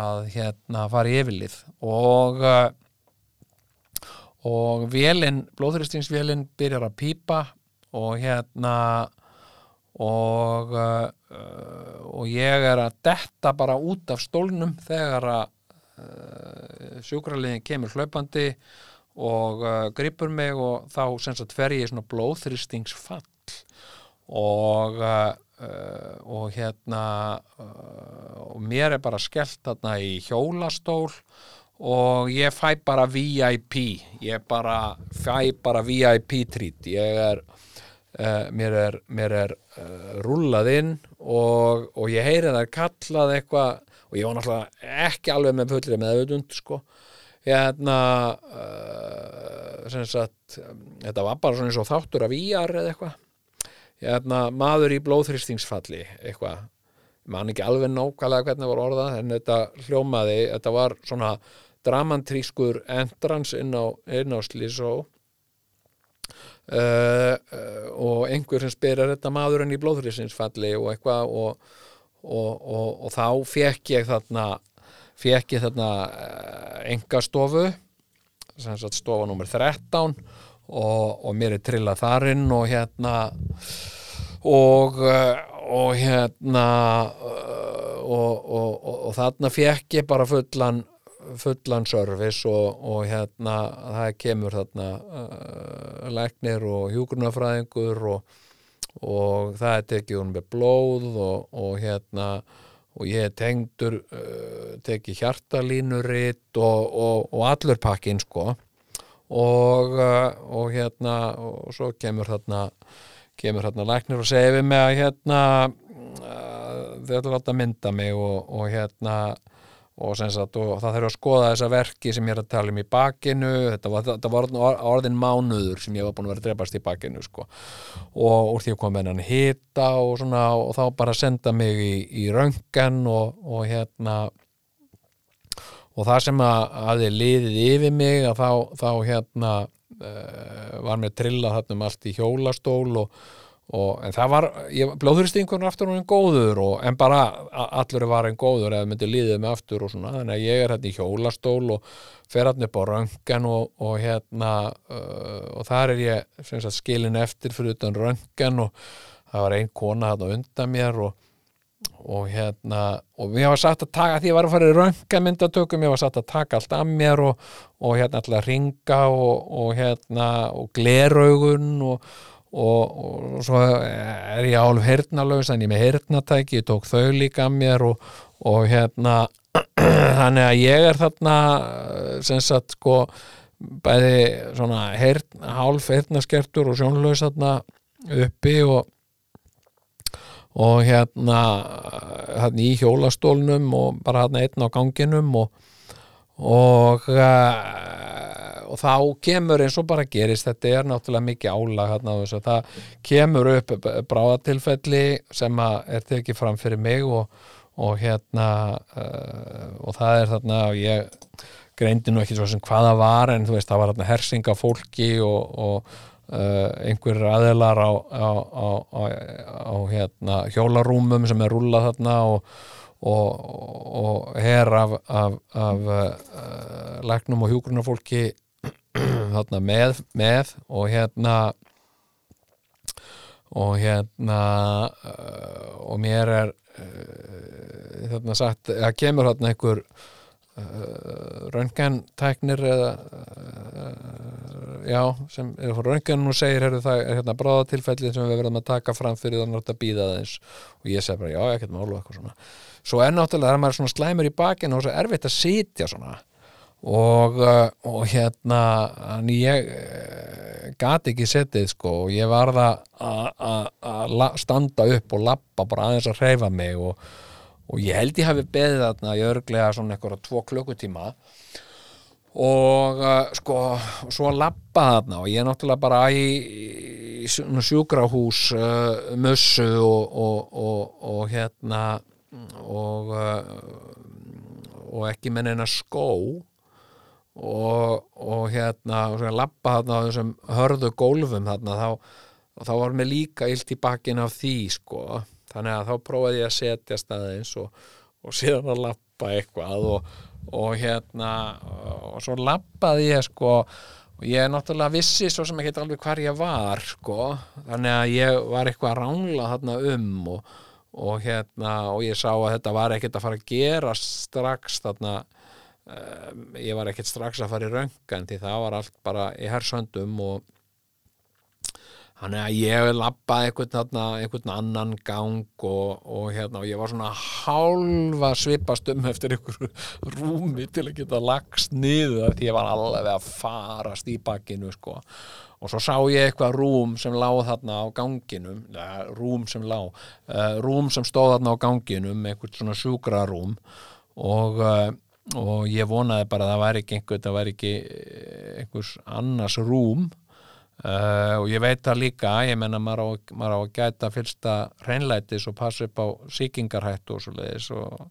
að hérna fara í yfirlið. Og og vélinn, blóðhristingsvélinn byrjar að pípa og hérna og uh, og ég er að detta bara út af stólnum þegar að uh, sjúkraliðin kemur hlaupandi og uh, gripur mig og þá sem sagt fer ég í svona blóðþristingsfall og uh, og hérna og mér er bara skellt þarna í hjólastól og ég fæ bara VIP ég bara fæ bara VIP trít ég er Uh, mér er, mér er uh, rúllað inn og, og ég heyri það kallað eitthvað og ég var náttúrulega ekki alveg með fullri með auðvund sko. Hérna uh, sem sagt þetta var bara svona eins og þáttur af íjar eða eitthvað. Hérna maður í blóðþrýstingsfalli eitthvað. Man ekki alveg nákvæmlega hvernig var orðað en þetta hljómaði, þetta var svona dramantrískur endrans inn á, á Slísó Uh, uh, og einhver sem spyrir þetta maðurinn í blóðhryssinsfalli og eitthvað og, og, og, og þá fekk ég þarna fekk ég þarna uh, engastofu sem sagt stofa nummer 13 og mér er trillað þarinn og hérna og hérna og þarna fekk ég bara fullan fullan service og, og hérna það kemur þarna uh, læknir og hjúgrunafræðingur og, og það er tekið hún með blóð og, og hérna og ég tengdur uh, tekið hjartalínuritt og allur pakkin sko. Og uh, hérna og svo kemur þarna kemur þarna læknir og segir við mig að hérna uh, þau ætla að mynda mig og hérna og, sagt, og það þarf að skoða þessa verki sem ég er að tala um í bakinu þetta var, þetta var orðin- mánuður sem ég var búin að vera að drepast í bakinu sko. og úr því að koma með hann hita og svona og þá bara senda mig í, í röngan og, og hérna og það sem að hafði liðið yfir mig að þá, þá hérna uh, var mér trillað þarna um allt í hjólastól og, og en það var, blóðuristingunum aftur hún góður og, en bara allur var einn góður eða myndi líðið mig aftur og svona, þannig að ég er hérna í hjólastól og fer hérna upp á röngan og, og hérna uh, og þar er ég sagt, skilin eftir fyrir utan röngan og það var ein kona hérna undan mér og hérna og mér var sagt að taka því ég var að fara í röngamyndatökum mér var sagt að taka allt af mér og, hérna alltaf ringa og hérna og gleraugun og, og, og svo er ég álf hernalaus en ég með hernatæki, ég tók þau líka af mér og, og hérna þannig að ég er þarna sem sagt sko bæði svona hern, hálf hernaskertur og sjónlaus þarna uppi og og hérna hérna í hjólastólnum og bara hérna einn á ganginum og og, uh, og þá kemur eins og bara gerist þetta er náttúrulega mikið álag hérna það kemur upp bráðatilfelli sem er tekið fram fyrir mig og, og hérna uh, og það er þarna og ég greindi nú ekki svo sem hvaða var en þú veist það var hérna hersinga fólki og, og Uh, einhverjir aðeilar á, á, á, á, á hérna, hjólarúmum sem er rúlað þarna og, og, og her af, af, af uh, læknum og hjúgrunarfólki þarna með, með og hérna og hérna uh, og mér er þarna sagt, það kemur þarna einhver uh, röntgentæknir eða já, sem er frá röntgenum og segir heyrðu, það er hérna bráðatilfelli sem við verðum að taka fram fyrir þannig að bíða aðeins. Og ég segi bara já, ekkert málu eitthvað svona. Svo er náttúrulega það er maður svona slæmur í bakinu og svo erfitt að sitja svona og, uh, og hérna en ég uh, gat ekki setið sko. Og ég varða að standa upp og lappa bara aðeins að hreyfa mig og, og ég held ég hafi beðið þarna í örglega svona eitthvað tvo klukkutíma. Og uh, sko svo að lappa þarna og ég er náttúrulega bara í, í sjúkrahús uh, mussu og, og, hérna og og ekki með neina skó og, og hérna og lappa þarna á þessum hörðu gólfum þarna þá, þá var mér líka illt í bakinn af því sko. Þannig að þá prófaði ég að setja staðins og, og síðan að lappa eitthvað og og hérna og svo lappaði ég sko. Og ég náttúrulega vissi svo sem ekki alveg hvar ég var sko. Þannig að ég var eitthvað að ránla þarna um og, og hérna og ég sá að þetta var ekkert að fara að gera strax þarna ég var ekkert strax að fara í röngan því það var allt bara í hersöndum og Þannig að ég lappaði einhvern, einhvern annan gang og, og, hérna, og ég var svona hálfa svipast um eftir einhverju rúmi til að geta lagst niður því ég var alveg að farast í bakkinu sko. og svo sá ég eitthvað rúm sem lág þarna á ganginum ja, rúm sem lág uh, rúm sem stóð þarna á ganginum einhvern svona sjúkrarúm og uh, og ég vonaði bara að það væri ekki einhvern það væri ekki einhvers annars rúm. Uh, og ég veit það líka, ég menna maður maður á að gæta fyrsta hreinlætis og passa upp á síkingarhættu og svo leiðis og,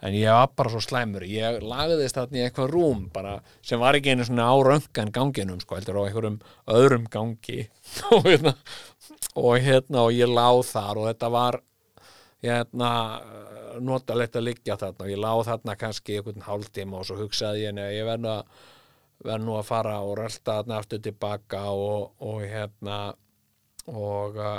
en ég var bara svo slæmur. Ég lagðist þarna í eitthvað rúm bara, sem var ekki einu svona á röngan ganginum sko, heldur á einhverjum öðrum gangi. Og hérna og hérna og ég láð þar og þetta var hérna notalegt að liggja þarna. Og ég láð þarna kannski einhvern hálftíma og svo hugsaði ég, ég verði að verð nú að fara og rölda þarna aftur tilbaka og, og hérna og uh,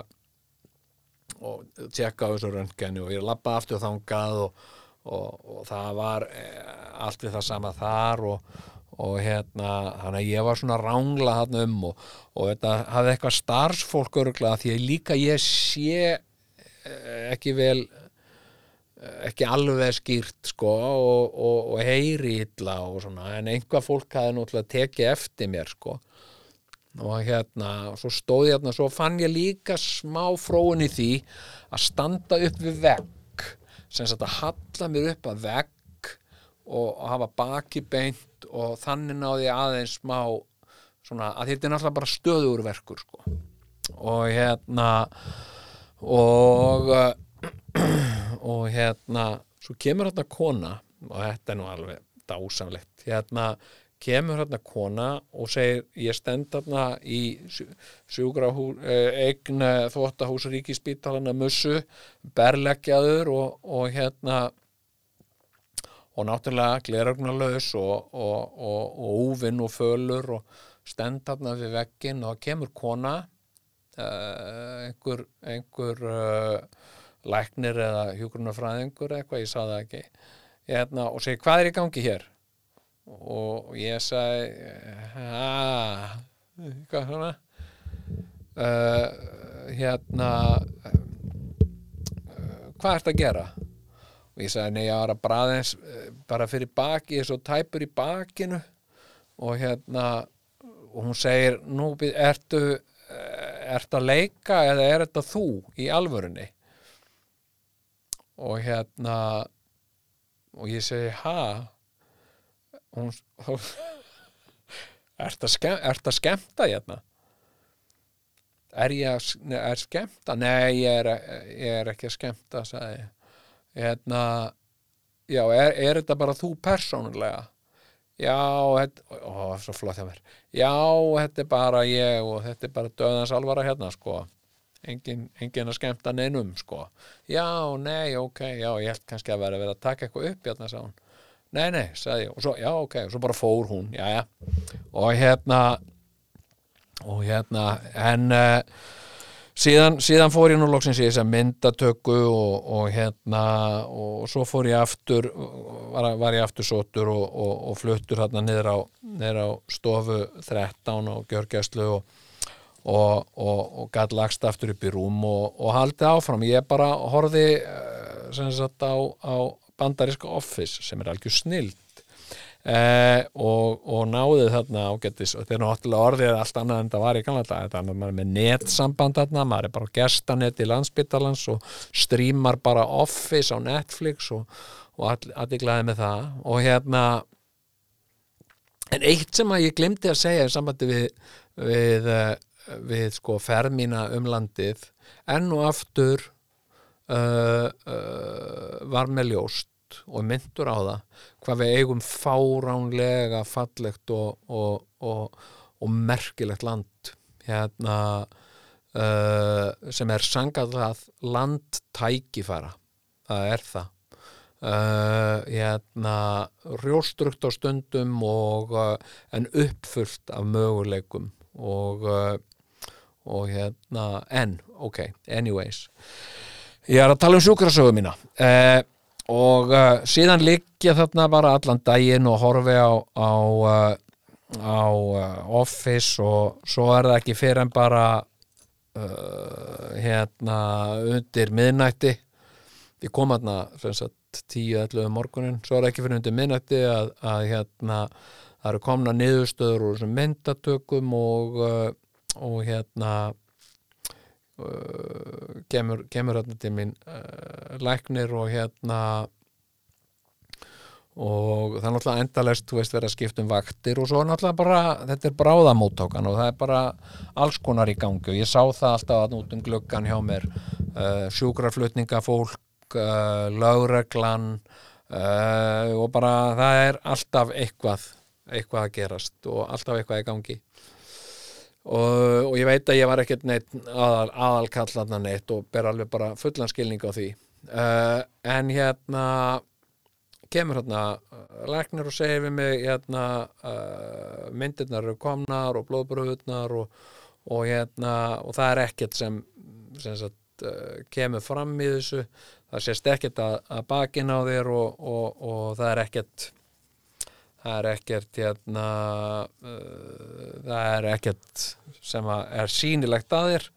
og tjekka á þessu röntgeni og ég lappa aftur þangað og, og, og það var eh, allt við það sama þar og, og hérna þannig að ég var svona rángla þarna um og þetta hafði eitthvað starfsfólk öruglega því að líka ég sé eh, ekki vel ekki alveg skýrt sko og, og, og heyri illa og svona en einhvað fólk hafði náttúrulega tekið eftir mér sko og hérna, og svo stóð ég hérna svo fann ég líka smá fróun í því að standa upp við vegg sem sagt að halla mér upp að vegg og hafa baki beint og þannig náði aðeins smá svona, að þetta er náttúrulega bara stöður verkur sko. og hérna og og hérna svo kemur hérna kona og þetta er nú alveg dásamlegt. Hérna kemur hérna kona og segir ég stend hérna í sjúkrahú, eign þvóttahús ríkispítalana mussu berleggjaður og, og hérna og náttúrulega glerögnalaus og, og, og, og úvinn og fölur og stend hérna við veggin og kemur kona uh, einhver, einhver uh, læknir eða hjúgrunarfræðingur eitthvað, ég sá það ekki. Hérna, og segir hvað er í gangi hér? Og ég sagði aaa hvað svona. Uh, hérna uh, hvað ert að gera? Og ég sagði nei ég var að bræðins bara fyrir baki, svo tæpur í bakinu. Og hérna og hún segir nú ertu ertu að leika eða er þetta þú í alvörunni og hérna og ég segi ha? Hún að, skemm, ert að skemmta hérna? Er ég að er skemmta? Nei, ég er, ég er ekki að skemmta sagði hérna, já, er, er þetta bara þú persónulega? Já, þetta, ó, svo flott hjá mér. Já, þetta er bara ég og þetta er bara döðans alvara hérna, sko engin, engin að skemmta neinum, sko. Já, nei, ok, já, ég held kannski að vera að vera að taka eitthvað upp hérna, sá hún. Nei, nei, sagði ég og svo, já, ok, og svo bara fór hún já, já, og hérna og hérna en uh, síðan, síðan fór ég nú loksins í þess að myndatöku og, og hérna og svo fór ég aftur var, var ég aftur sótur og, og, og fluttur hérna niður á, niður á stofu 13 og gjörgæslu og og, og, og gæt lagst aftur upp í rúm og, og haldi áfram. Ég bara horfi uh, sem sagt á, á bandariska office sem er algjör snild eh, og, náði þarna ágættis og þetta er náttúrulega orðið allt annað en það var í dag þetta er með netsamband þarna maður er bara gestanet í landsbyttalans og streamar bara office á Netflix og, og allir glæði með það. Og hérna en eitt sem að ég glemdi að segja í sambandi við við, eh, við sko ferð mína um landið enn og aftur uh, uh, var með ljóst og myndur á það hvað við eigum fáránlega fallegt og, og, og, og merkilegt land. Hérna uh, sem er sangað land tækifæra það er það. Uh, hérna rjóstrukt á stundum uh, en uppfullt af möguleikum og uh, og hérna en, ok, anyways. Ég er að tala um sjúkrasögu mína. Eh, og uh, síðan liggja þarna bara allan daginn og horfi á, á, uh, á uh, Office og svo er það ekki fyrir en bara hérna undir miðnætti. Ég kom hérna 10-11 morgunin svo er það ekki fyrir undir miðnætti að, að hérna það eru komna niðurstöður úr þessum myndatökum og, og hérna uh, kemur, kemur hérna til mín uh, læknir og hérna og það er náttúrulega endalest, þú veist, verið að skipta um vaktir og svo er náttúrulega bara, þetta er bráðamóttókan og það er bara alls konar í gangi. Og ég sá það alltaf að út um gluggan hjá mér uh, sjúkraflutningafólk, uh, lögreglan uh, og bara það er alltaf eitthvað eitthvað að gerast og alltaf eitthvað í gangi og, og ég veit að ég var ekkert aðal, aðalkallarna neitt og ber alveg bara fullan skilning á því. Uh, en hérna kemur hérna læknir og segir við mig hérna uh, myndirnar eru komnar og blóðbröðunar og, og hérna og það er ekkert sem, sem sagt, uh, kemur fram í þessu. Það sést ekkert að, að bakin á þér og, og það er ekkert það er ekkert hérna, uh, það er ekkert sem er sínilegt að þér.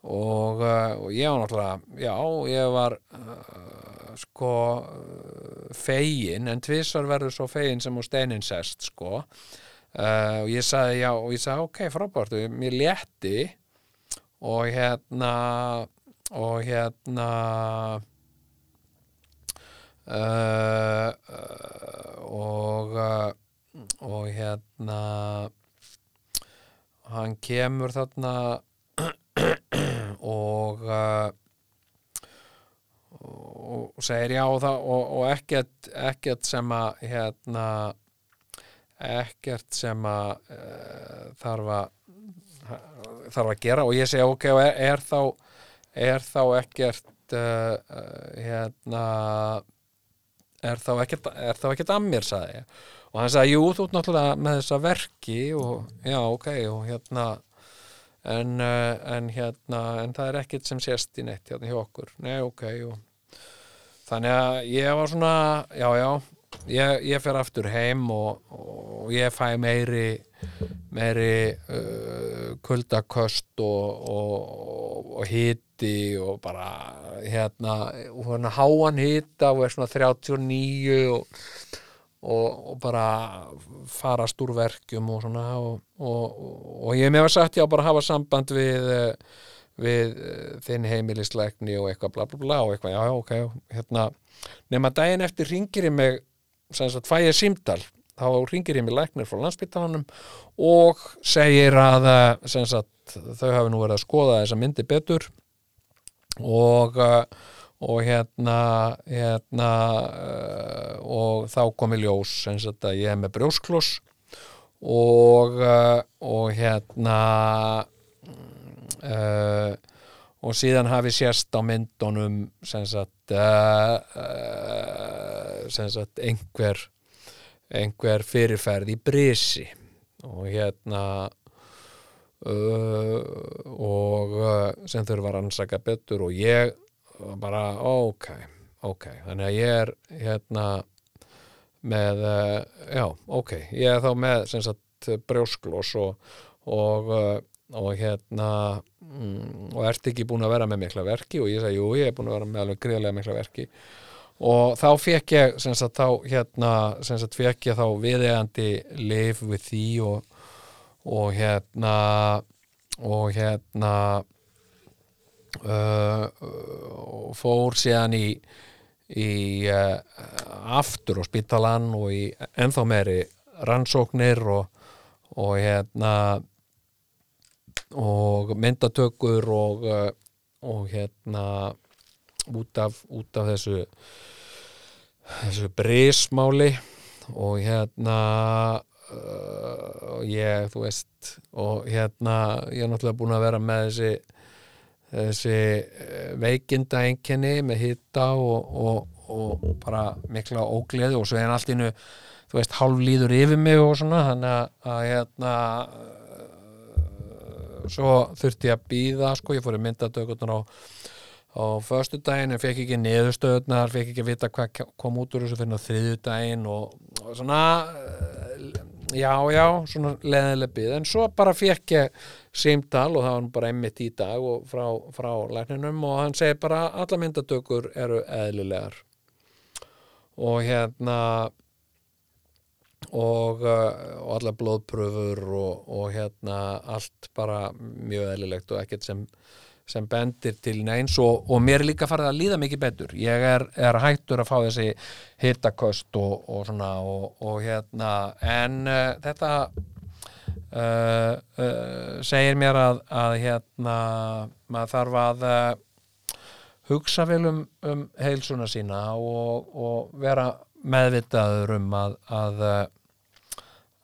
Og, uh, og ég var náttúrulega já, ég var uh, sko fegin, en tvísar verður svo fegin sem á steinin sest sko. Uh, og ég sagði já, og ég sagði ok, frábært, mér létti. Og hérna og hérna Uh, uh, og uh, og hérna hann kemur þarna og eh, og segir já og, og, og ekkert, ekkert sem að hérna ekkert sem að þarf að þarf að gera. Og ég segi ok er, er þá er þá ekkert hérna er þá ekkert, er að mér sagði ég. Og hann sagði jú þú ert náttúrulega með þessa verki og já ok og hérna en, uh, en hérna en það er ekkert sem sést í neitt hérna hjá okkur. Nei ok og þannig að ég var svona já já ég, ég fer aftur heim og, og ég fæ meiri meiri uh, kuldaköst og, og, og hiti og bara hérna, hérna háan hita og er svona 39 og, bara farast úr verkjum og svona og ég með var sagt já bara hafa samband við við þinn heimilisleikni og eitthvað bla bla bla og eitthvað. Já já ok hérna. Nema daginn eftir ringir ég mig sem sagt fæ ég símdal þá ringir ég mig læknir frá landsbyttalanum og segir að eh, sagt, þau hafi nú verið að skoða þessa myndi betur og, eh, og hérna, hérna eh, og þá kom í ljós sagt, að ég er með brjóskloss og, og hérna uh, og síðan hafi sérst á myndunum sem sagt, uh, uh, sem sagt einhver einhver fyrirferð í brisi. Og hérna uh, og sem þurfa að rannsaka betur og ég bara ok, ok. Þannig að ég er hérna með, já, ok. Ég er þá með sem sagt brjósklós og og, og hérna mm, og ert ekki búin að vera með mikla verki? Og ég sagði, jú, ég er búin að vera með alveg greiðlega mikla verki. Og þá fekk ég sem sagt þá hérna sem sagt fekk ég þá viðegandi liv við því og, og hérna og hérna uh, og fór síðan í í uh, aftur á spítalan og í ennþá meiri rannsóknir og, og hérna og myndatökur og, uh, og hérna út af, út af þessu þessu brísmáli og hérna uh, ég, þú veist og hérna, ég er náttúrulega búin að vera með þessi þessi uh, veikinda enginni með hitta og, og, og bara mikla ógleði og svo er hann allt innu þú veist, hálf líður yfir mig og svona þannig að, hérna svo þurfti ég að býða sko, ég fór í myndadökunar á á förstu daginn en fekk ekki niðurstöðunar fekk ekki vita hvað kom út úr þessu fyrir á þriðju daginn og, og svona eh, já já, svona leðileg bið. En svo bara fekk ég símdal og það var bara einmitt í dag og frá, frá lækninum og hann segir bara alla myndatökur eru eðlilegar. Og hérna og, eh, og alla blóðpröfur og, og hérna allt bara mjög eðlilegt og ekkert sem sem bendir til neins og, og mér er líka farið að líða mikið betur. Ég er, er hættur að fá þessi hittaköst og, og svona og, og hérna en uh, þetta uh, uh, segir mér að, að hérna maður þarf að hugsa vel um, um heilsuna sína og vera meðvitaður um að að,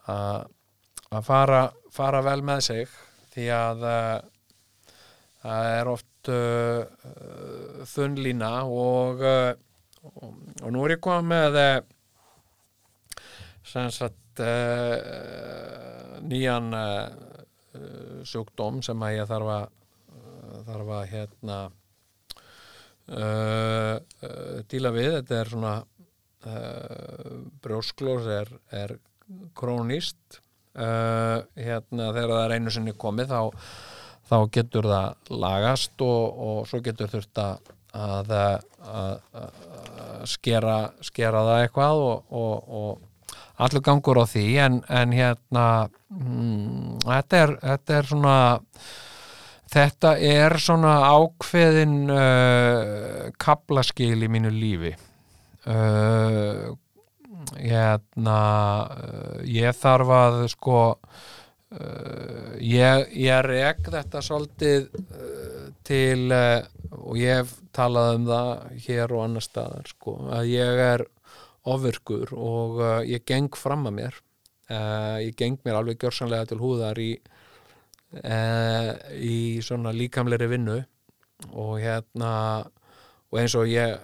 að fara, fara vel með sig því að það er oft uh, þunn lína og, og, og nú er ég komið með sem sagt uh, nýjan uh, sjúkdóm sem að ég þarf að þarf að hérna díla við. Þetta er svona brjósklós er, er krónist hérna þegar það er einu sinni komið þá þá getur það lagast og, og svo getur þurft að, að, að skera, skera það eitthvað og, og, og allur gangur á því. En, en hérna hmm, þetta, er, þetta er svona þetta er svona ákveðin uh, kablaskil í mínu lífi. Uh, hérna uh, ég þarf að sko uh, ég, ég rek þetta svolítið uh, til uh, og ég hef talað um það hér og annar staðar sko, að ég er ofvirkur og ég geng fram að mér. Ég geng mér alveg gjörsanlega til húðar í í svona líkamleiri vinnu og hérna og eins og ég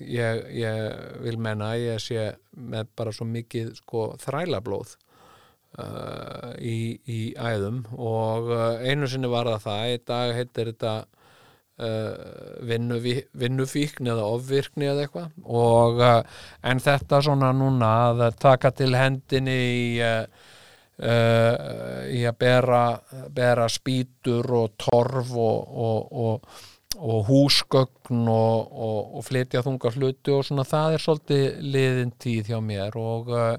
ég, ég vil menna að ég sé með bara svo mikið sko þrælablóð uh, í, í æðum og uh, einu sinni var það það í dag heitir þetta uh, vinnufíkn eða ofvirkni eða eitthvað og uh, en þetta svona núna að taka til hendinni í uh, uh, í að bera, bera spýtur og torf og, og, og, og húsgögn og, og, og flytja þunga hluti og svona það er svolítið liðin tíð hjá mér og, uh,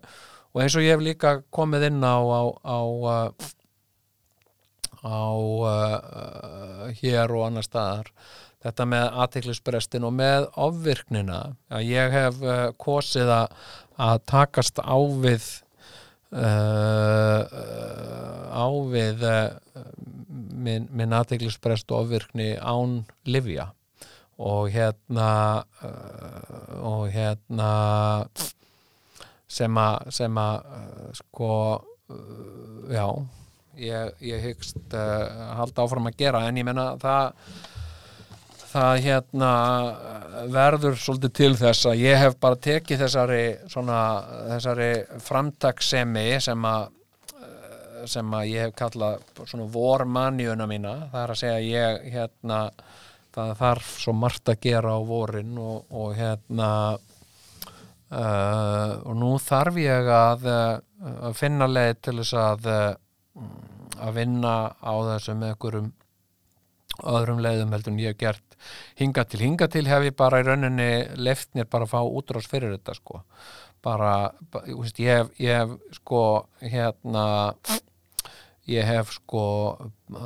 og eins og ég hef líka komið inn á á, á, uh, á uh, hér og annar staðar þetta með aðteklisbrestin og með ofvirknina að ég hef uh, kosið að, að takast á við uh, á við uh, minn, minn aðteklisbrest og ofvirkni án livja og hérna uh, og hérna sem að sem að uh, sko uh, já ég, ég hyggst uh, halda áfram að gera. En ég menna það það hérna verður svolítið til þess að ég hef bara tekið þessari svona þessari framtaksemi sem að sem að ég hef kallað svona vormanjuna mína. Það er að segja ég hérna það þarf svo margt að gera á vorin og, og hérna uh, og nú þarf ég að, að finna leið til þess að að vinna á þessu með einhverjum öðrum leiðum heldur en ég hef gert hinga til, hinga til hef ég bara í rauninni leftnir bara að fá útrás fyrir þetta sko. Bara, bara ég, hef, ég hef sko hérna ég hef sko uh,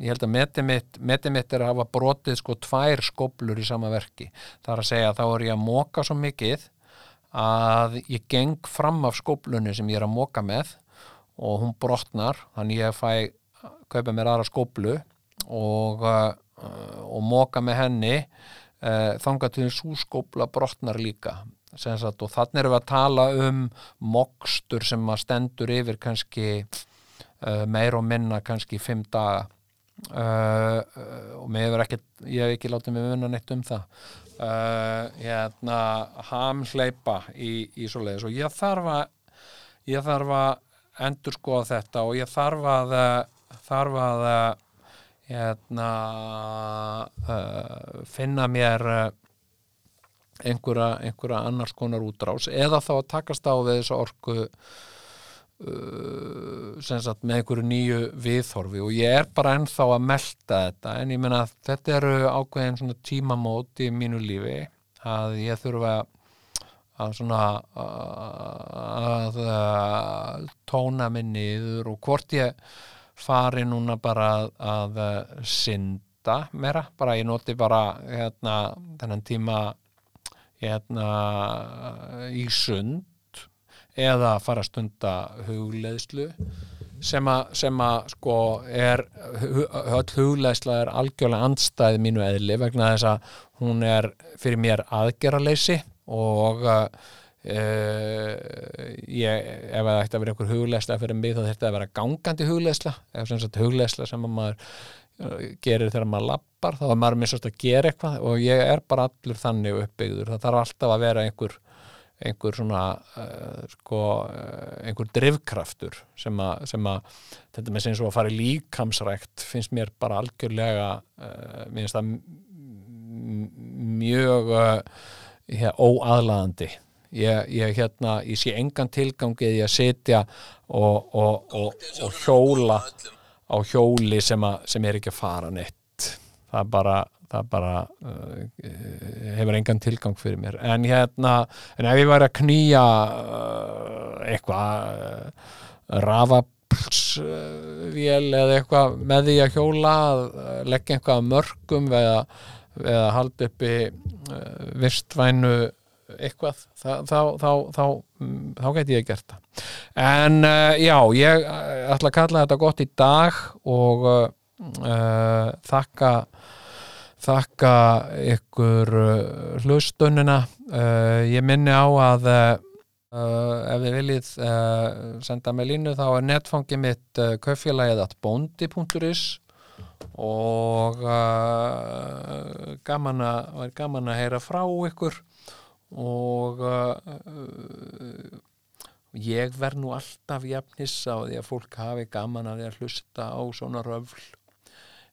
ég held að metið mitt, metið mitt er að hafa brotið sko tvær skoblur í sama verki. Það er að segja að þá er ég að móka svo mikið að ég geng fram af skoblunni sem ég er að móka með og hún brotnar þannig ég fæ kaupa mér aðra skoblu og, uh, og móka með henni uh, þanga til þess úskobla brotnar líka Sagt, og þannig erum við að tala um mokstur sem að stendur yfir kannski uh, meir og minna kannski fimm daga. Uh, og mér hefur ekki ég hef ekki látið mig vunna neitt um það. Uh, hérna hamsleipa í, í svo leiðis og ég þarf að ég þarf að endur skoða þetta og ég þarf að þarf að hérna finna mér einhverja, einhverja annars konar útrás eða þá að takast á við þessa orku uh, sagt, með einhverju nýju viðhorfi. Og ég er bara ennþá að melda þetta en ég menna að þetta eru ákveðin tímamót í mínu lífi að ég þurfa að svona að, að tóna mig niður og hvort ég fari núna bara að, að synda meira, bara ég noti bara hérna þennan tíma hérna í sund eða fara að stunda hugleðslu sem að, sem að sko er hugleðsla er algjörlega andstæð mínu eðli vegna þess að hún er fyrir mér aðgerraleysi og uh, ég, ef það ætti að vera einhver hugleðsla fyrir mig þá þetta að vera gangandi hugleðsla eða sem sagt hugleðsla sem að maður gerir þegar maður lappar þá er maður missast að gera eitthvað og ég er bara allur þannig uppbyggður. Það þarf alltaf að vera einhver einhver svona uh, sko, uh, einhver drivkraftur sem að, sem að þetta með sem svo að fara í líkamsrækt finnst mér bara algjörlega uh, minnst það mjög hér, óaðlaðandi. Ég, ég hérna, ég sé engan tilgangið í að setja og, og, og, og hjóla á hjóli sem, a, sem er ekki að fara neitt. Það bara, það bara uh, hefur engan tilgang fyrir mér. En hérna, en ef ég væri að knýja uh, eitthvað uh, rafapsvél eða eitthvað með því að hjóla leggja eitthvað mörgum eða, eða halda uppi uh, vistvænu eitthvað þá, þá, þá, þá, geti ég gert það. En uh, já, ég uh, ætla að kalla þetta gott í dag og uh, þakka þakka ykkur hlustunina. Ég minni á að ef þið viljið senda mig línu þá er netfangi mitt uh, kaufélagið at bondi.is og uh, gaman að gaman að heyra frá ykkur og uh, ég verð nú alltaf jafnissa á því að fólk hafi gaman að því að hlusta á svona röfl.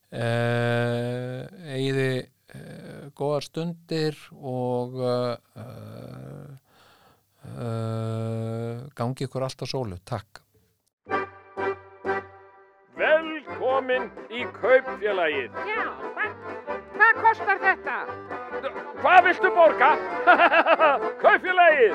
Uh, eigiði uh, góðar stundir og uh, uh, gangi ykkur alltaf sólu, takk. Velkomin í kaupfélagið. Já, hvað, hvað kostar þetta? Hvað viltu borga? kaupfélagið.